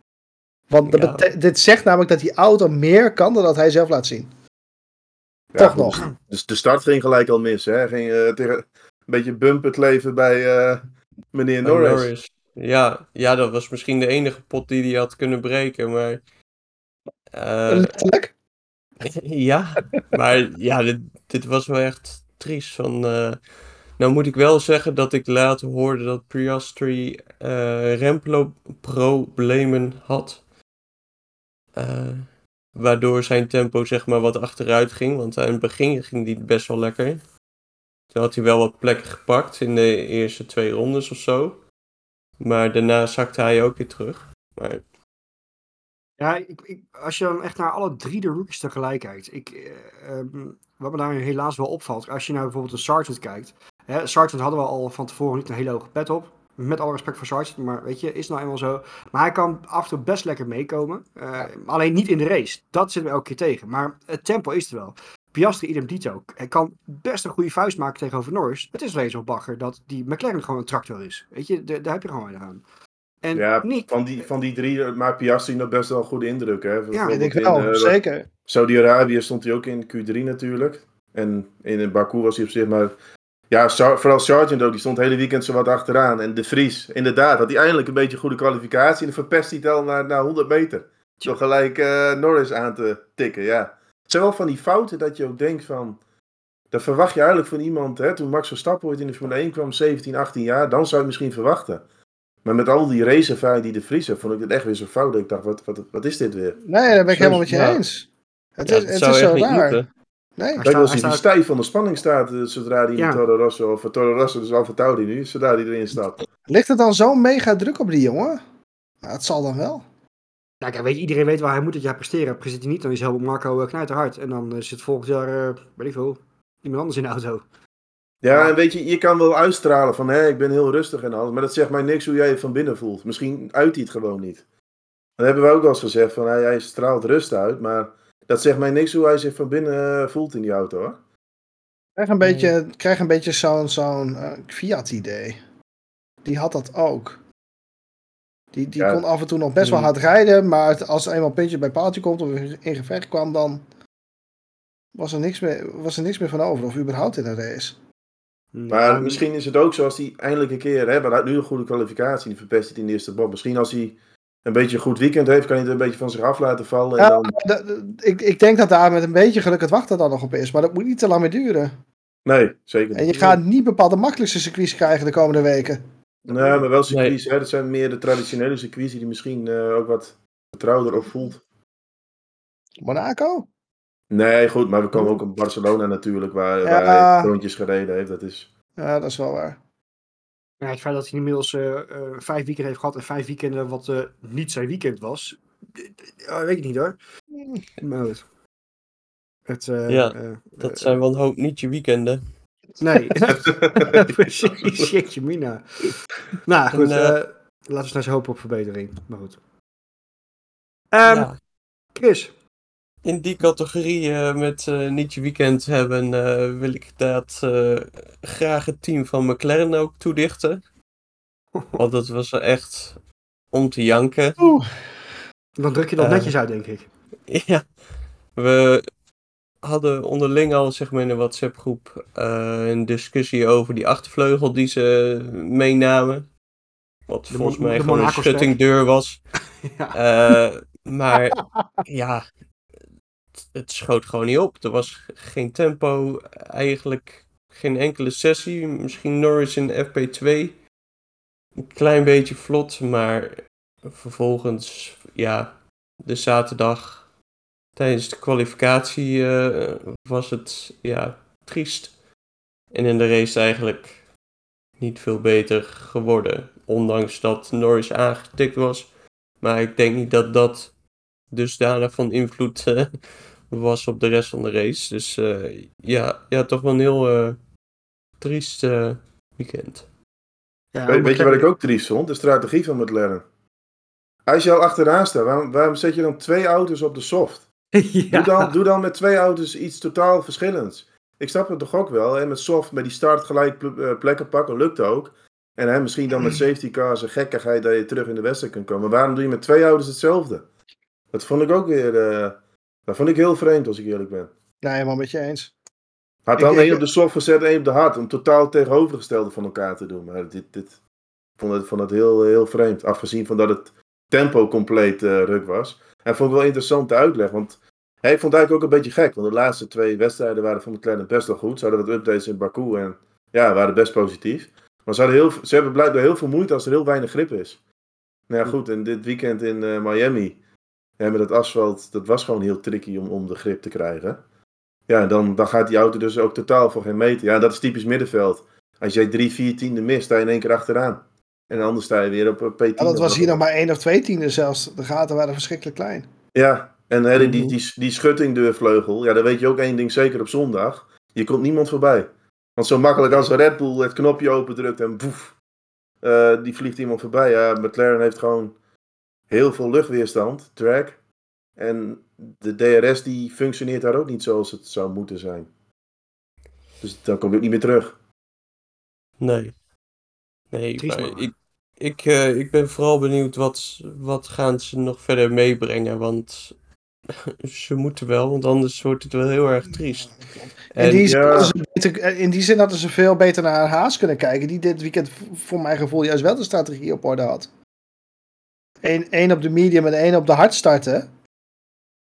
Want dat Ja. bete- dit zegt namelijk dat die auto meer kan dan dat hij zelf laat zien. Ja, Toch goed. nog. Dus de start ging gelijk al mis. Hè? Ging eh, tegen een beetje bumper kleven bij eh, meneer Norris. Ja, ja, dat was misschien de enige pot die hij had kunnen breken, maar... eh, Letterlijk. ja, maar ja, dit, was wel echt triest. Van, eh, nou moet ik wel zeggen dat ik later hoorde dat Piastri eh remproblemen had. Eh, waardoor zijn tempo zeg maar wat achteruit ging. Want aan het begin ging die best wel lekker. Toen had hij wel wat plekken gepakt in de eerste twee rondes of zo. Maar daarna zakte hij ook weer terug. Maar Ja, ik, ik, als je dan echt naar alle drie de rookies tegelijk kijkt. Ik, eh, ehm, wat me daar helaas wel opvalt. Als je naar bijvoorbeeld de Sargent kijkt. Hè, Sargent hadden we al van tevoren niet een hele hoge pet op. Met alle respect voor Sargent, maar weet je, is nou eenmaal zo. Maar hij kan af en toe best lekker meekomen. Eh, alleen niet in de race. Dat zit me elke keer tegen. Maar het tempo is er wel. Piastri idem dito. Hij kan best een goede vuist maken tegenover Norris. Het is alleen zo bagger dat die McLaren gewoon een tractor is. Weet je, de- daar heb je gewoon weinig aan. En Ja, Nick, van die, van die drie maakt Piastri nog best wel een goede indruk. Hè? Ik Bijvoorbeeld denk in, wel, eh, zeker. Saudi-Arabië stond hij ook in Q3 natuurlijk. En in Baku was hij op zich maar... Ja, vooral Sargent ook, die stond het hele weekend zo wat achteraan. En De Vries, inderdaad, had hij eindelijk een beetje goede kwalificatie. En dan verpest hij het al naar, naar 100 meter. Zo gelijk eh, Norris aan te tikken, ja. Het zijn wel van die fouten dat je ook denkt van... Dat verwacht je eigenlijk van iemand, hè, toen Max Verstappen ooit in de Formule 1 kwam, 17, 18 jaar, dan zou je het misschien verwachten. Maar met al die raceervaring die De Vries heeft, vond ik het echt weer zo fout. Dat ik dacht, wat, wat, wat is dit weer? Nee, daar ben ik Zo helemaal met je ja. eens. Het Ja, is, het zou is zo niet raar. moeten. Nee. Als staat- hij die stijf van de spanning staat, eh, zodra hij in Toro Rosso, of Toro Rosso, dus Alfa Tauri nu, zodra hij erin stapt. Ligt er dan zo'n mega druk op die jongen? Nou, het zal dan wel. Ja, kijk, weet iedereen weet waar hij moet het jaar presteren. Presteert hij niet, dan is Helmut Marco uh, knijterhard. En dan eh, zit volgend jaar, eh, weet ik veel, iemand anders in de auto. Ja, en weet je, je kan wel uitstralen van, hé, ik ben heel rustig en alles, maar dat zegt mij niks hoe jij je van binnen voelt. Misschien uit hij het gewoon niet. Dat hebben we ook wel eens gezegd, van, hij, hij straalt rust uit, maar dat zegt mij niks hoe hij zich van binnen eh, voelt in die auto, hoor. Ik krijg een beetje, ik krijg een beetje zo'n zo'n eh, Fiat-idee. Die had dat ook. Die, die Ja. kon af en toe nog best wel Hmm. hard rijden, maar het- als er eenmaal puntje bij paaltje komt of in gevecht kwam, dan was er niks meer, was er niks meer van over, of überhaupt in een race. Maar Ja, misschien is het ook zo als hij eindelijk een keer, hè, maar hij had nu een goede kwalificatie, die verpest het in de eerste bocht. Misschien als hij een beetje een goed weekend heeft, kan hij het een beetje van zich af laten vallen. En Ja, dan, ik, ik denk dat daar met een beetje geluk het wachten dan nog op is, maar dat moet niet te lang meer duren. nee, zeker En niet. je gaat niet bepaald de makkelijkste circuits krijgen de komende weken. Nee, maar wel circuits, hè. Dat zijn meer de traditionele circuits die misschien eh, ook wat vertrouwder op voelt. Monaco? Nee, goed, maar we komen ook op Barcelona natuurlijk, waar, Ja. waar hij rondjes gereden heeft. Dat is... Ja, dat is wel waar. Ja, het feit dat hij inmiddels eh, eh, vijf weekenden heeft gehad en vijf weekenden wat eh, niet zijn weekend was, weet ik niet hoor. Maar goed. Het, eh, Ja, Dat zijn wel een hoop niet je weekenden. Nee, precies. Shitje mina. Nou goed, En, laten we snel eens hopen op verbetering. Maar goed. Ehm, ja, Chris. In die categorie eh, met eh, niet je weekend hebben, eh, wil ik dat eh, graag het team van McLaren ook toedichten. Want het was echt om te janken. Dan druk je dat Eh. netjes uit, denk ik. Ja, we hadden onderling al zeg maar in de WhatsApp-groep eh, een discussie over die achtervleugel die ze meenamen. Wat De volgens mij gewoon een schuttingdeur was. ja. Eh, maar ja, het, schoot gewoon niet op. Er was geen tempo, eigenlijk geen enkele sessie. Misschien Norris in FP2. Een klein beetje vlot, maar vervolgens, ja, de zaterdag tijdens de kwalificatie eh, was het, ja, triest. En in de race eigenlijk niet veel beter geworden. Ondanks dat Norris aangetikt was. Maar ik denk niet dat dat dusdanig van invloed eh, was op de rest van de race. Dus eh, ja, ja, toch wel een heel eh, triest eh, weekend. Ja, weet, weet je wat ik ook triest vond? De strategie van McLaren. Als je al achteraan staat, waarom, waarom zet je dan twee auto's op de soft? ja. Doe, dan, doe dan met twee auto's iets totaal verschillends. Ik snap het toch ook wel. Hè? Met soft, met die start gelijk ple- plekken pakken, lukt ook. En hè, misschien dan met safety cars en gekkigheid dat je terug in de wedstrijd kunt komen. Maar waarom doe je met twee auto's hetzelfde? Dat vond ik ook weer... dat vond ik heel vreemd, als ik eerlijk ben. Nee, helemaal met je eens. Had dan één op de soft gezet en één op de hard. Om totaal tegenovergestelde van elkaar te doen. Maar dit, dit ik vond het, vond het heel, heel vreemd. Afgezien van dat het tempo compleet eh, ruk was. En vond ik wel interessant te uitleg. Want hè, ik vond het eigenlijk ook een beetje gek. Want de laatste twee wedstrijden waren van McLaren best wel goed. Ze hadden wat updates in Baku. En ja, waren best positief. Maar ze, hadden heel, ze hebben blijkbaar heel veel moeite als er heel weinig grip is. Nou ja, goed. En dit weekend in eh, Miami. Ja, met het asfalt. Dat was gewoon heel tricky om, om de grip te krijgen. Ja, dan, dan gaat die auto dus ook totaal voor geen meter. Ja, dat is typisch middenveld. Als jij drie, vier tienden mist, sta je in één keer achteraan. En anders sta je weer op een P10. Ja, dat was hier nog maar één of twee tienden zelfs. De gaten waren verschrikkelijk klein. Ja, en hè, die, die, Mhm. die, die schuttingdeurvleugel, ja, dan weet je ook één ding zeker op zondag. Je komt niemand voorbij. Want zo makkelijk als een Red Bull het knopje opendrukt en boef, eh, die vliegt iemand voorbij. Ja, McLaren heeft gewoon heel veel luchtweerstand, drag. En de DRS die functioneert daar ook niet zoals het zou moeten zijn. Dus dan kom je ook niet meer terug. Nee. Nee, man. ik, ik, eh, ik ben vooral benieuwd wat, wat gaan ze nog verder meebrengen. Want ze moeten wel, want anders wordt het wel heel erg triest. In En die, zin ja. hadden ze beter, eh, in die zin hadden ze veel beter naar Haas kunnen kijken. Die dit weekend voor mijn gevoel juist wel de strategie op orde had. Eén één op de medium en één op de hard starten.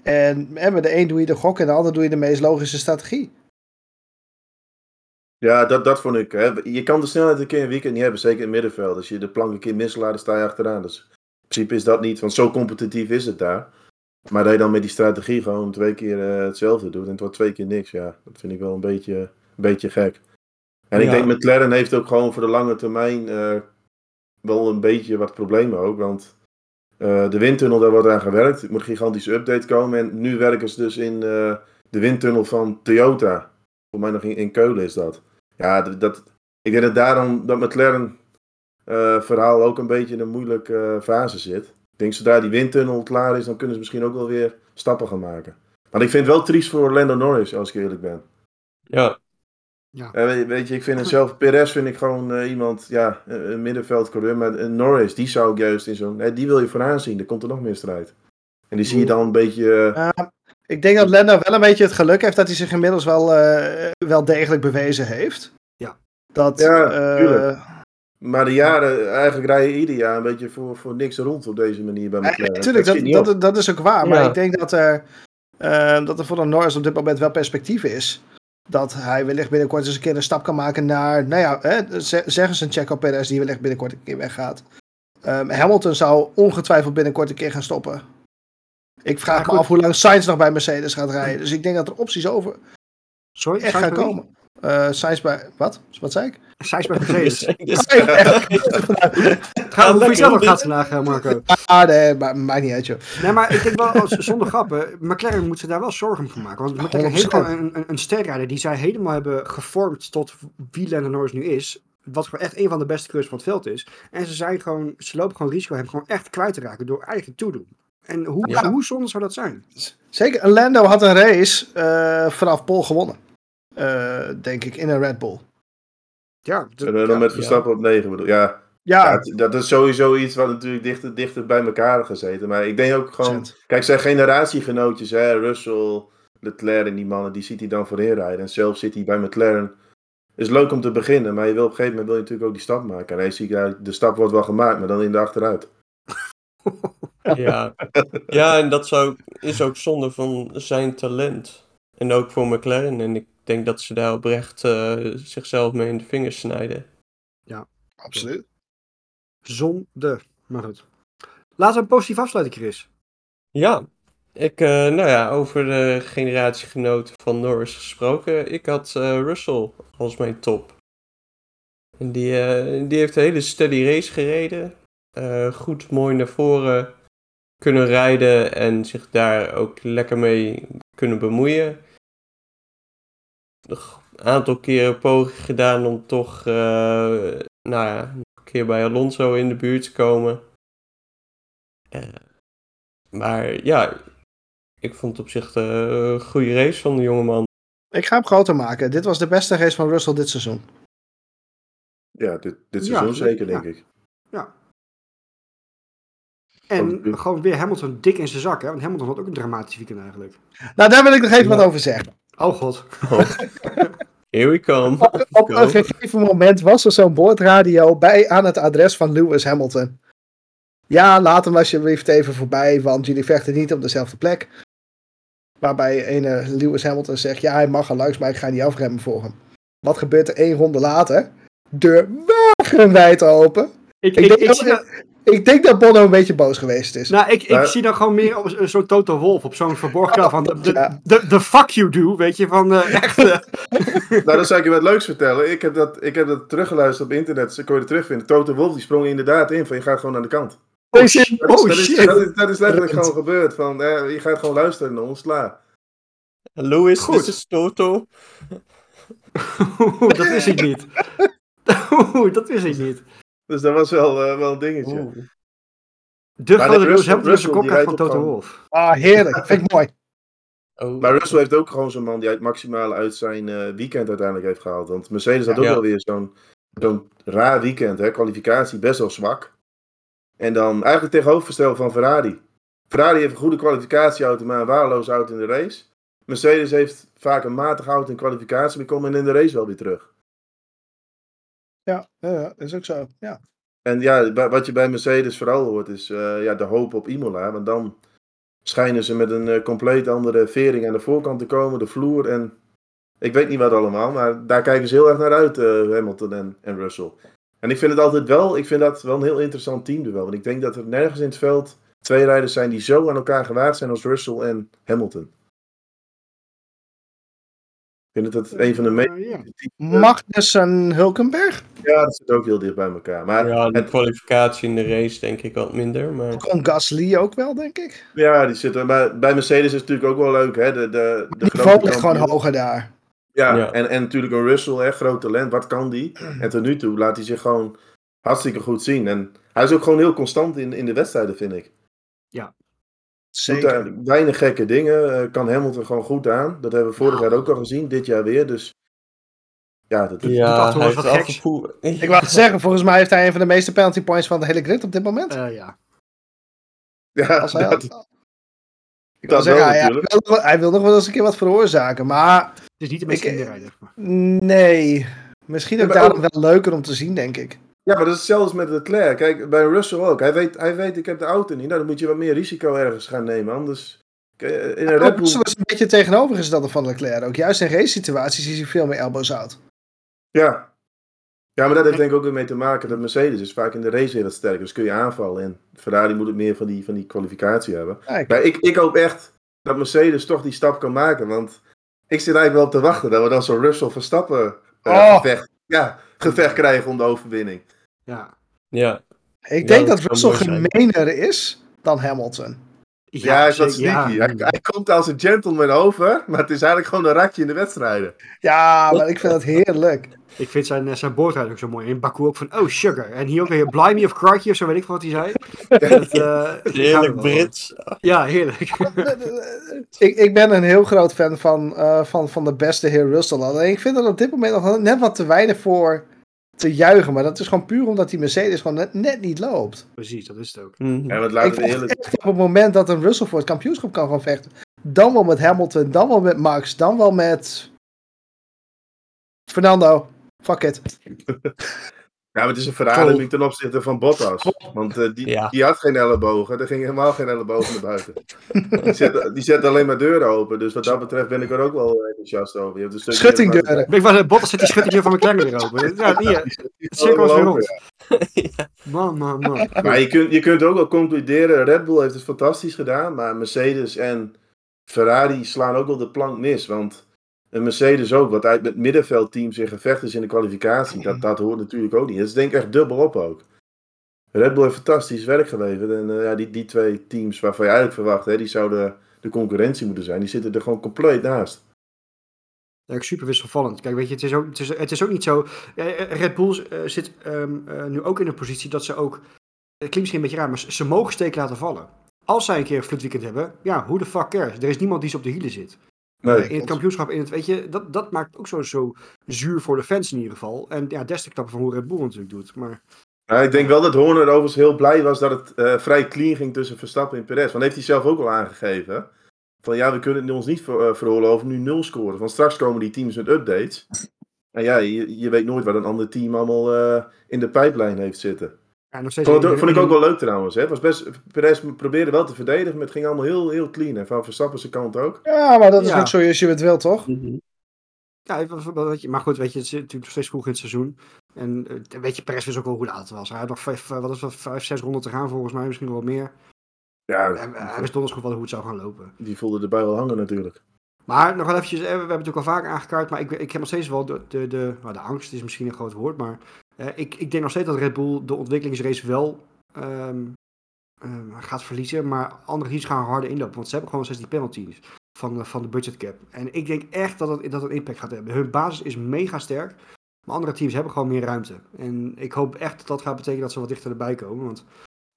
En, en met de een doe je de gok en de ander doe je de meest logische strategie. Ja, dat, dat vond ik. Hè. Je kan de snelheid een keer een weekend niet hebben, zeker in het middenveld. Als je de plank een keer mislaat, dan sta je achteraan. Dus in principe is dat niet, want zo competitief is het daar. Maar dat je dan met die strategie gewoon twee keer eh, hetzelfde doet en het wordt twee keer niks, ja, dat vind ik wel een beetje, een beetje gek. En ik denk McLaren heeft ook gewoon voor de lange termijn eh, wel een beetje wat problemen ook. Want eh, de windtunnel, daar wordt aan gewerkt. Er moet een gigantische update komen. En nu werken ze dus in eh, de windtunnel van Toyota. Voor mij nog in, Keulen is dat. Ja, dat, ik denk dat daarom dat McLaren eh, verhaal ook een beetje in een moeilijke fase zit. Ik denk zodra die windtunnel klaar is, dan kunnen ze misschien ook wel weer stappen gaan maken. Maar ik vind het wel triest voor Lando Norris, als ik eerlijk ben. ja, Eh, weet, weet je, ik vind het zelf, Perez vind ik gewoon eh, iemand, ja, een middenveldcoureur. Maar eh, Norris, die zou ik juist in zo'n, nee, die wil je vooraan zien. Er komt er nog meer strijd. En die zie je dan een beetje, Ja, ik denk dat Lando wel een beetje het geluk heeft dat hij zich inmiddels wel, eh, wel degelijk bewezen heeft. Ja. Dat, Ja, eh, tuurlijk. maar de jaren, eigenlijk rij je ieder jaar een beetje voor, voor niks rond op deze manier bij Ja, McLaren. Natuurlijk, dat, dat, is ook waar. Maar Ja. ik denk dat er, dat er voor de Norris op dit moment wel perspectief is. Dat hij wellicht binnenkort eens een keer een stap kan maken naar, nou ja, hè, ze- zeggen ze een Checo Perez die wellicht binnenkort een keer weggaat. Ehm, Hamilton zou ongetwijfeld binnenkort een keer gaan stoppen. Ik vraag Ja, me af hoe lang Sainz nog bij Mercedes gaat rijden. Dus ik denk dat er opties over Sorry, echt gaan komen. Eh Sainz bij, wat? Wat zei ik? Sainz bij Mercedes. Ga, hoe lekker, is dat nog hoor. gaat vandaag, Marco? Ah, nee, maar, maakt niet uit, joh. Nee, maar ik denk wel, als, zonder grappen, McLaren moet zich daar wel zorgen voor maken. Want McLaren heeft 100%. gewoon een, een, een sterrijder die zij helemaal hebben gevormd tot wie Lando Norris nu is. Wat gewoon echt een van de beste coureurs van het veld is. En ze, zijn gewoon, ze lopen gewoon risico hem gewoon echt kwijt te raken door eigen toedoen. En hoe, Ja. hoe zonde zou dat zijn? Zeker, Lando had een race eh, vanaf Pol gewonnen. Eh, denk ik, in een Red Bull. Ja, dat- En dan ja. met Verstappen op 9 bedoel Ja, Ja, ja, het- dat is sowieso iets wat natuurlijk dichter, dichter bij elkaar gezeten. Maar ik denk ook gewoon... 100%. Kijk, zijn generatiegenootjes, hè, Russell, Leclerc en die mannen, die ziet hij dan voorin rijden. En zelf zit hij bij McLaren. is leuk om te beginnen, maar je wil op een gegeven moment wil je natuurlijk ook die stap maken. En hij ziet, ja, de stap wordt wel gemaakt, maar dan in de achteruit. Ja. ja, en dat zou, is ook zonde van zijn talent. En ook voor McLaren. En ik denk dat ze daar oprecht eh, zichzelf mee in de vingers snijden. absoluut. Zonde. Maar goed. Laten we een positief afsluiten, Chris. Ja, ik, eh, nou ja, over de generatiegenoten van Norris gesproken. Ik had eh, Russell als mijn top. En die, eh, die heeft een hele steady race gereden. Eh, goed, mooi naar voren kunnen rijden en zich daar ook lekker mee kunnen bemoeien. Nog een aantal keren poging gedaan om toch, eh, nou ja, nog een keer bij Alonso in de buurt te komen. Eh, maar ja, ik vond het op zich eh, een goede race van de jongeman. Ik ga hem groter maken. Dit was de beste race van Russell dit seizoen. Ja, dit, dit Ja, seizoen zeker, ja. denk ik. En Oh, gewoon weer Hamilton dik in zijn zak, hè? Want Hamilton had ook een dramatisch weekend eigenlijk. Nou, daar wil ik nog even Ja. wat over zeggen. Oh god. Here we come. Op, op een gegeven moment was er zo'n boordradio bij aan het adres van Lewis Hamilton. Ja, laat hem alsjeblieft even voorbij, want jullie vechten niet op dezelfde plek. Waarbij ene Lewis Hamilton zegt, ja, hij mag al langs, maar ik ga niet afremmen voor hem. Wat gebeurt er één ronde later? Deur wagenwijd open. Ik, Ik ik, denk ik, dat- zie dat, Ik denk dat Bono een beetje boos geweest is. nou, ik, ik zie dan gewoon meer op zo- zo'n Toto Wolf, op zo'n verborgen kanaal van de, de, Ja. de, de fuck you do, weet je, van eh, echt... nou, dan zou ik je wat leuks vertellen. Ik heb dat, ik heb dat teruggeluisterd op internet. Ze kon je het terugvinden. Toto Wolf die sprong inderdaad in van je gaat gewoon naar de kant. oh, Oh, shit. Dat is, Oh dat is, shit. dat is, dat is letterlijk gewoon gebeurd. Van, eh, je gaat gewoon luisteren naar ons, klaar. Louis, Goed. dit is Toto. Oeh, dat wist ik niet. Oeh, dat wist ik niet. Dus dat was wel, eh, wel een dingetje. Oeh. De Maar grote Russell- van Toto Wolf. Ah, heerlijk. Vind ik mooi. Oh. Maar Russell heeft ook gewoon zo'n man die het maximale uit zijn eh, weekend uiteindelijk heeft gehaald. Want Mercedes had ook Ja. wel weer zo'n zo'n raar weekend. Hè? Kwalificatie best wel zwak. En dan eigenlijk tegenovergesteld van Ferrari. Ferrari heeft een goede kwalificatieauto, maar een waardeloze auto in de race. Mercedes heeft vaak een matige auto in kwalificatie, maar komen in de race wel weer terug. Ja, ja, is ook zo. Ja. En ja, wa- wat je bij Mercedes vooral hoort is eh, ja, de hoop op Imola. Want dan schijnen ze met een eh, compleet andere vering aan de voorkant te komen, de vloer en ik weet niet wat allemaal. Maar daar kijken ze heel erg naar uit, eh, Hamilton en, en Russell. En ik vind het altijd wel, ik vind dat wel een heel interessant teamduel. Want ik denk dat er nergens in het veld twee rijders zijn die zo aan elkaar gewaagd zijn als Russell en Hamilton. Ik vind het, het een van de meest... Eh, ja. Magnussen Hulkenberg? Ja, dat zit ook heel dicht bij elkaar. Maar Ja, de het- kwalificatie in de race denk ik wat minder. Maar Kon Gasly ook wel, denk ik. Ja, die zitten. Maar bij Mercedes is het natuurlijk ook wel leuk, hè? De, de, de niveau ligt gewoon hoger daar. Ja, Ja. En, en natuurlijk een Russell, hè, groot talent. Wat kan die? En tot nu toe laat hij zich gewoon hartstikke goed zien. En hij is ook gewoon heel constant in, in de wedstrijden, vind ik. Doet Zeker. weinig gekke dingen. eh, kan Hamilton gewoon goed aan. Dat hebben we vorig jaar ook al gezien. Dit jaar weer. Dus ja, dat is... ja, hij wat geks. Ik wou het zeggen, volgens mij heeft hij een van de meeste penalty points van de hele grid op dit moment. Eh, ja. ja, Als hij dat- ik wil dat zeggen, wel hij, wil, nog wel- hij wil nog wel eens een keer wat veroorzaken. Maar Het is niet de in de rijder. nee, misschien ook daarom wel leuker om te zien, denk ik. Ja, maar dat is hetzelfde met Leclerc. Kijk, bij Russell ook. Hij weet, hij weet, ik heb de auto niet. Nou, dan moet je wat meer risico ergens gaan nemen. Anders... In een Red Bull... Russell is een beetje tegenovergestelde van Leclerc. Ook juist in race situaties is hij veel meer elbows out. Ja. Ja, maar dat heeft denk ik ook weer mee te maken dat Mercedes is vaak in de race heel sterk. Dus kun je aanvallen. En Ferrari moet het meer van die, van die kwalificatie hebben. Kijk, Maar ik, ik hoop echt dat Mercedes toch die stap kan maken. Want ik zit eigenlijk wel op te wachten dat we dan zo'n Russell Verstappen eh, Oh. gevecht, ja, gevecht krijgen om de overwinning. Ja. Ja, ik Ja, denk dat dat Russell gemener is dan Hamilton. Ja, hij is wat zeker, ja. sneaky. Hij, hij komt als een gentleman over, maar het is eigenlijk gewoon een ratje in de wedstrijden. Ja, maar ik vind dat heerlijk. Ik vind zijn, eh, zijn boordrijd ook zo mooi. In Baku ook van, oh, sugar. En hier ook weer, blimey of crikey of zo, weet ik wat hij zei. Dat, eh, er heerlijk. Brits. Ja, heerlijk. ik, ik ben een heel groot fan van, eh, van, van de beste heer Russell. Alleen ik vind dat op dit moment nog net wat te weinig voor te juichen. Maar dat is gewoon puur omdat die Mercedes gewoon net, net niet loopt. Precies, dat is het ook. Ja, want ik laten we eerlijk echt op het moment dat een Russell voor het kampioenschap kan gaan vechten. Dan wel met Hamilton, dan wel met Max, dan wel met Fernando. Fuck it. Ja, maar het is een verademing ten opzichte van Bottas. Want eh, die, Ja. die had geen ellebogen. Er ging helemaal geen ellebogen naar buiten. Die zet, die zet alleen maar deuren open. Dus wat dat betreft ben ik er ook wel enthousiast over. Je hebt een Schuttingdeuren. Ik was Bottas zet die schuttingje van McLaren weer open. Ja, hier. Het cirkel is weer rond. ja. Man, man, man. Maar je kunt, je kunt ook wel concluderen, Red Bull heeft het fantastisch gedaan, maar Mercedes en Ferrari slaan ook wel de plank mis. Want een Mercedes ook, wat uit met middenveldteams in gevecht is in de kwalificatie, dat, dat hoort natuurlijk ook niet. Dat is denk ik echt dubbel op ook. Red Bull heeft fantastisch werk geleverd en eh, ja, die, die twee teams waarvan je eigenlijk verwacht, hè, die zouden de concurrentie moeten zijn, die zitten er gewoon compleet naast. Ja, super wisselvallend. Kijk, weet je, het is ook, het is, het is ook niet zo. Red Bull eh, zit ehm, eh, nu ook in een positie dat ze ook. Het klinkt misschien een beetje raar, maar ze, mogen steken laten vallen. Als zij een keer een flutweekend hebben, ja, hoe de fuck cares? Er is niemand die ze op de hielen zit. Nee, Eh, in het kampioenschap, in het, weet je, dat, dat maakt ook zo, zo zuur voor de fans in ieder geval. En ja, des te knapper van hoe Red Bull natuurlijk doet. Maar Ja, ik denk wel dat Horner overigens heel blij was dat het eh, vrij clean ging tussen Verstappen en Perez. Want heeft hij zelf ook al aangegeven. Van ja, we kunnen ons niet ver, eh, veroorloven nu nul scoren. Want straks komen die teams met updates. En ja, je, je weet nooit wat een ander team allemaal eh, in de pijplijn heeft zitten. Ja, nog steeds. Vond, het- vond ik ook wel leuk trouwens. Hè? Het Was best, Perez probeerde wel te verdedigen, maar het ging allemaal heel, heel clean. En van Verstappen zijn kant ook. Ja, maar dat is Ja. ook zo als je het wil, toch? Ja, wel- weet je, maar goed, weet je, het is natuurlijk nog steeds vroeg in het seizoen. En eh, weet je, Perez wist ook wel hoe laat het was. Hij had nog vijf, wat is dat, vijf, zes ronden te gaan volgens mij, misschien wel meer. Ja, Hij, hij wist donders goed wel hoe het zou gaan lopen. die voelde erbij wel hangen natuurlijk. Maar nog wel eventjes, eh, we hebben het natuurlijk al vaak aangekaart, maar ik, ik heb nog steeds wel de, de, de, nou, de angst, is misschien een groot woord, maar eh, ik, ik denk nog steeds dat Red Bull de ontwikkelingsrace wel ehm, ehm, gaat verliezen, maar andere teams gaan harder inlopen, want ze hebben gewoon steeds die penalties van, de- van de budget cap. En ik denk echt dat het, dat het impact gaat hebben. Hun basis is mega sterk, maar andere teams hebben gewoon meer ruimte. En ik hoop echt dat dat gaat betekenen dat ze wat dichter erbij komen, want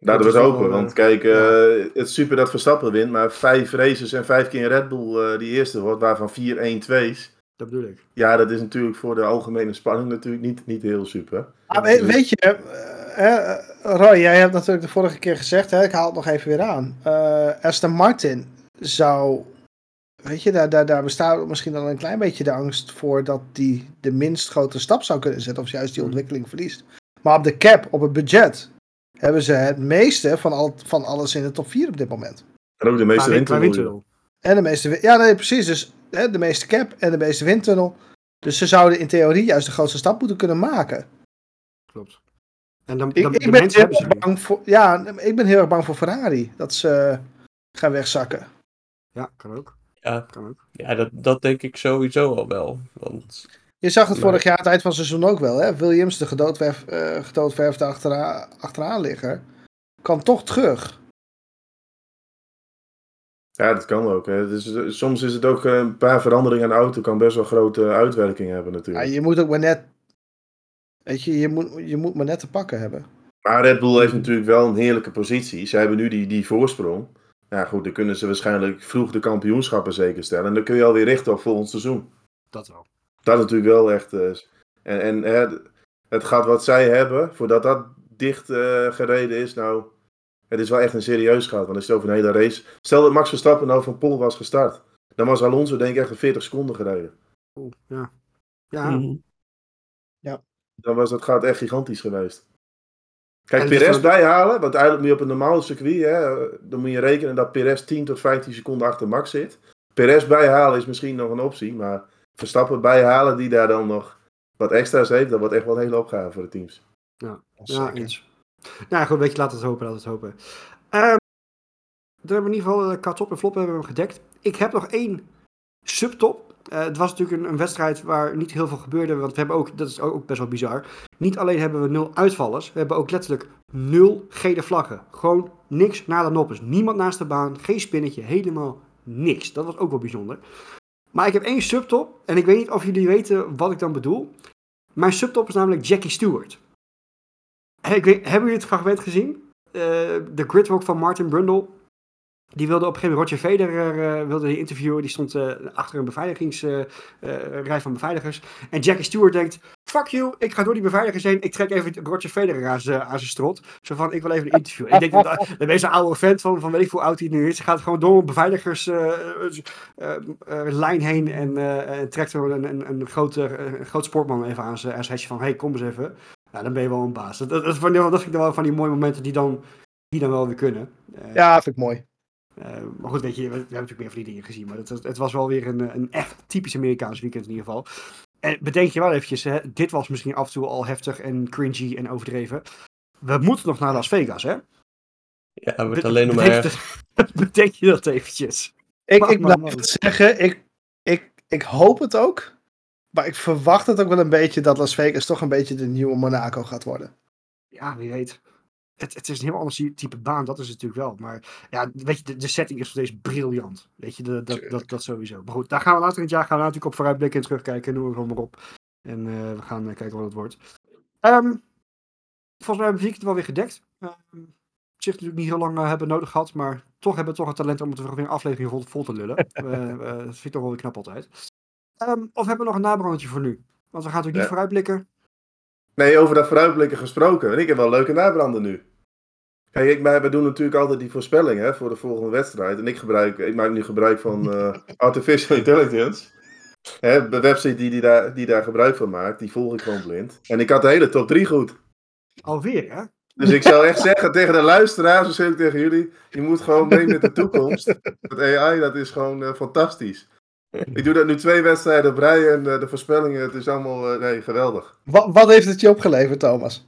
Laten we het hopen. wel, Want eh, kijk, eh, het is super dat Verstappen wint. Maar vijf races en vijf keer een Red Bull die eerste wordt. Waarvan vier 1-2's. Dat bedoel ik. Ja, dat is natuurlijk voor de algemene spanning natuurlijk niet, niet heel super. Maar weet, weet je, eh, eh, Roy, jij hebt natuurlijk de vorige keer gezegd, hè, ik haal het nog even weer aan. Eh Aston Martin zou, weet je, daar, daar, daar bestaat misschien dan een klein beetje de angst voor dat die de minst grote stap zou kunnen zetten, of juist die Hmm. ontwikkeling verliest. Maar op de cap, op het budget, hebben ze het meeste van, al, van alles in de top 4 op dit moment. En ook de meeste Qua win- qua windtunnel. windtunnel. En de meeste, ja nee precies, dus hè, de meeste cap en de meeste windtunnel. Dus ze zouden in theorie juist de grootste stap moeten kunnen maken. Klopt. En dan, Ik, dan ik de ben heel erg bang voor, ja, ik ben heel erg bang voor Ferrari. Dat ze gaan wegzakken. Ja, kan ook. Ja, Kan ook. ja dat, dat denk ik sowieso al wel. Want Je zag het vorig jaar aan het eind van het seizoen ook wel. Hè? Williams, de gedoodverf, eh gedoodverfde achteraan, achteraan ligger, kan toch terug. Ja, dat kan ook. Hè. Dus, eh, soms is het ook eh, een paar veranderingen aan de auto kan best wel grote uitwerking hebben Ja, natuurlijk. je moet ook maar net. Weet je, je moet, je moet maar net te pakken hebben. Maar Red Bull heeft natuurlijk wel een heerlijke positie. Ze hebben nu die, die voorsprong. Ja goed, dan kunnen ze waarschijnlijk vroeg de kampioenschappen zeker stellen. En dan kun je alweer richten op volgend seizoen. Dat wel. Dat is natuurlijk wel echt... eh, en en hè, het gaat wat zij hebben, voordat dat dicht eh, gereden is, nou... Het is wel echt een serieus gaat, want als je het over een hele race... Stel dat Max Verstappen nou van Pol was gestart. Dan was Alonso denk ik echt een 40 seconden gereden. Oeh, ja. Ja, Mhm. Dan was dat gaat echt gigantisch geweest. Kijk, En is Perez bijhalen, want eigenlijk moet je op een normaal circuit, hè, dan moet je rekenen dat Perez 10 tot 15 seconden achter Max zit. Perez bijhalen is misschien nog een optie, maar Verstappen bijhalen die daar dan nog wat extra's heeft, dat wordt echt wel een hele opgave voor de teams. ja Zeker. Nou goed, weet je, laat het hopen, laat het hopen. Ehm dan hebben we in ieder geval qua top en flop hebben we hem gedekt. Ik heb nog één subtop. Eh, het was natuurlijk een, een wedstrijd waar niet heel veel gebeurde, want we hebben ook, dat is ook, ook best wel bizar. Niet alleen hebben we nul uitvallers, we hebben ook letterlijk nul gele vlaggen. Gewoon niks na de noppers. Niemand naast de baan, geen spinnetje, helemaal niks. Dat was ook wel bijzonder. Maar ik heb één subtop en ik weet niet of jullie weten wat ik dan bedoel. Mijn subtop is namelijk Jackie Stewart. En weet, hebben jullie het fragment gezien? Eh, de gridwalk van Martin Brundle. Die wilde op een gegeven moment Roger Federer eh, wilde die interviewen. Die stond eh, achter een beveiligingsrij van beveiligers. En Jackie Stewart denkt: Fuck you, ik ga door die beveiligers heen. Ik trek even Roger Federer aan zijn strot. Zo van: Ik wil even een interview. ik denk dat de meeste oude vent van, van weet ik hoe oud hij nu is. Gaat gewoon door een beveiligerslijn lijn heen. En, en trekt er een, een, een, grote, een groot sportman even aan zijn aan zijn hesje van: Hey, kom eens even. Nou, dan ben je wel een baas. Dat, dat, dat, is van- dat vind ik dan wel van die mooie momenten die dan, die dan wel weer kunnen. Eh, Ja, vind ik mooi. eh, maar goed, weet je, we, we hebben natuurlijk meer van die dingen gezien. Maar het, was- het was wel weer een, eh, een echt typisch Amerikaans weekend in ieder geval. En bedenk je wel eventjes, hè, dit was misschien af en toe al heftig en cringy en overdreven. We moeten nog naar Las Vegas, hè? Ja, het wordt Be- alleen nog maar bedenk je dat eventjes. Ik, ik man, blijf man. het zeggen, ik, ik, ik hoop het ook. Maar ik verwacht het ook wel een beetje dat Las Vegas toch een beetje de nieuwe Monaco gaat worden. Ja, wie weet. Het, het is een heel ander type baan, dat is het natuurlijk wel. Maar ja, weet je, de, de setting is nog steeds briljant. Weet je, de, dat, dat, sowieso. Maar goed, daar gaan we later in het jaar gaan we natuurlijk op vooruitblikken en terugkijken. Noem gewoon maar op. En eh, we gaan eh, kijken wat het wordt. Ehm, volgens mij hebben we het wel weer gedekt. Ehm, op zich natuurlijk niet heel lang eh, hebben nodig gehad, maar toch hebben we toch het talent om het weer een aflevering vol, vol te lullen. Dat vind ik toch wel weer knap altijd. Ehm, of hebben we nog een nabrandetje voor nu? Want we gaan natuurlijk niet Ja. vooruitblikken. Nee, over dat vooruitblikken gesproken. En ik heb wel leuke nabranden nu. Kijk, ik, wij, doen natuurlijk altijd die voorspelling hè, voor de volgende wedstrijd. En ik, gebruik, ik maak nu gebruik van eh, Artificial Intelligence. Hè, de website die, die, daar, die daar gebruik van maakt, die volg ik gewoon blind. En ik had de hele top 3 goed. Alweer, hè? Dus ik zou echt zeggen tegen de luisteraars, zeg ik tegen jullie, je moet gewoon mee met de toekomst. Dat AI, dat is gewoon eh, fantastisch. Ik doe dat nu twee wedstrijden op rij en eh, de voorspellingen, het is allemaal, eh, nee, geweldig. Wat, wat heeft het je opgeleverd, Thomas?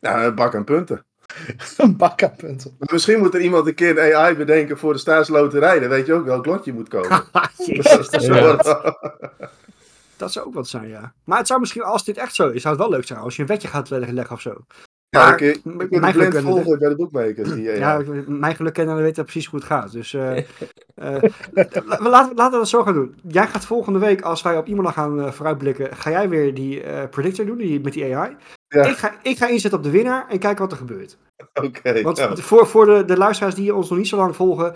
Ja, een bak aan punten. Een bak aan punten. Misschien moet er iemand een keer een AI bedenken voor de staatsloterij. Dan weet je ook welk lotje moet komen. Jezus, dat zou, Ja. dat zou ook wat zijn, ja. Maar het zou misschien, als dit echt zo is, zou het wel leuk zijn als je een wetje gaat leggen, leggen of zo. Ja, Maar ik, mijn geluk- volgen bij de. Die AI. Ja, mijn geluk kennen, dan weten we precies hoe het gaat. Dus eh, eh, la- laten, laten we dat zo gaan doen. Jij gaat volgende week, als wij op iemand gaan eh, vooruitblikken, ga jij weer die eh, predictor doen, die, met die AI. Ja. Ik, ga, ik ga inzetten op de winnaar en kijken wat er gebeurt. Oké. Want ja. voor, voor de, de luisteraars die ons nog niet zo lang volgen,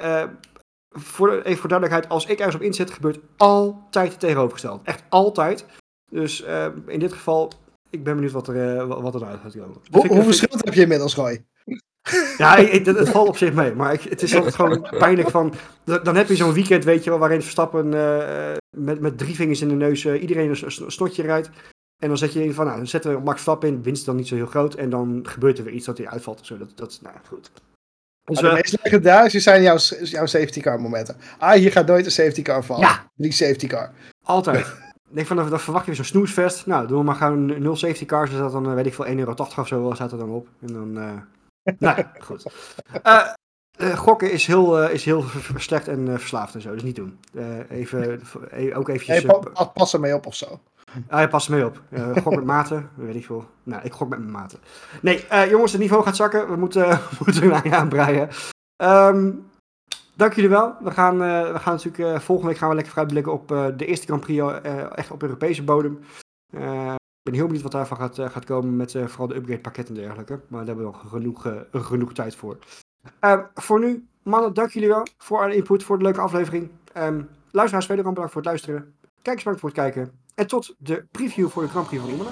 eh, voor, even voor duidelijkheid, als ik ergens op inzet, gebeurt altijd het tegenovergesteld. Echt altijd. Dus eh, in dit geval ik ben benieuwd wat er, uh, wat er uit gaat komen. Hoe, hoeveel schuld heb je inmiddels, Roy? Ja, ik, het, het, valt op zich mee. Maar ik, het is altijd gewoon pijnlijk van... Dan heb je zo'n weekend, weet je wel, waarin Verstappen uh, met, met drie vingers in de neus uh, iedereen een snotje rijdt. En dan zet je in van, nou, dan zetten we Max Verstappen in, winst dan niet zo heel groot. En dan gebeurt er weer iets dat hij uitvalt of zo. Dat, dat is, nou goed. Dus, de meest legendarische zijn jouw, jouw safety car momenten. Ah, hier gaat nooit een safety car vallen. Ja. Drie safety car. Altijd. Ik denk van, dan verwacht je weer zo'n snoesvest. Nou, doen we maar gewoon nul safety cars. Dus dat dan, weet ik veel, 1,80 euro of zo staat er dan op. En dan, uh... nou goed. Uh, gokken is heel, is heel slecht en verslaafd en zo, dus niet doen. even, ook eventjes... Hey, pa pas ermee op of zo. Ah, je past mee op. Gok met maten, weet ik veel. Nou, ik gok met mijn maten. Nee, jongens, het niveau gaat zakken. We moeten, moeten er aanbreien. Um, dank jullie wel. We gaan, uh, we gaan natuurlijk volgende week gaan we lekker vooruitblikken op de eerste Grand Prix echt op Europese bodem. Ik ben heel benieuwd wat daarvan gaat, gaat komen met vooral de upgrade pakketten en dergelijke. Maar daar hebben we nog genoeg, genoeg tijd voor. Ehm, voor nu, mannen, dank jullie wel voor alle input, voor de leuke aflevering. Um, luisteraars, wederom bedankt voor het luisteren. Kijkers, bedankt voor het kijken. En tot de preview voor de Grand Prix van Imola.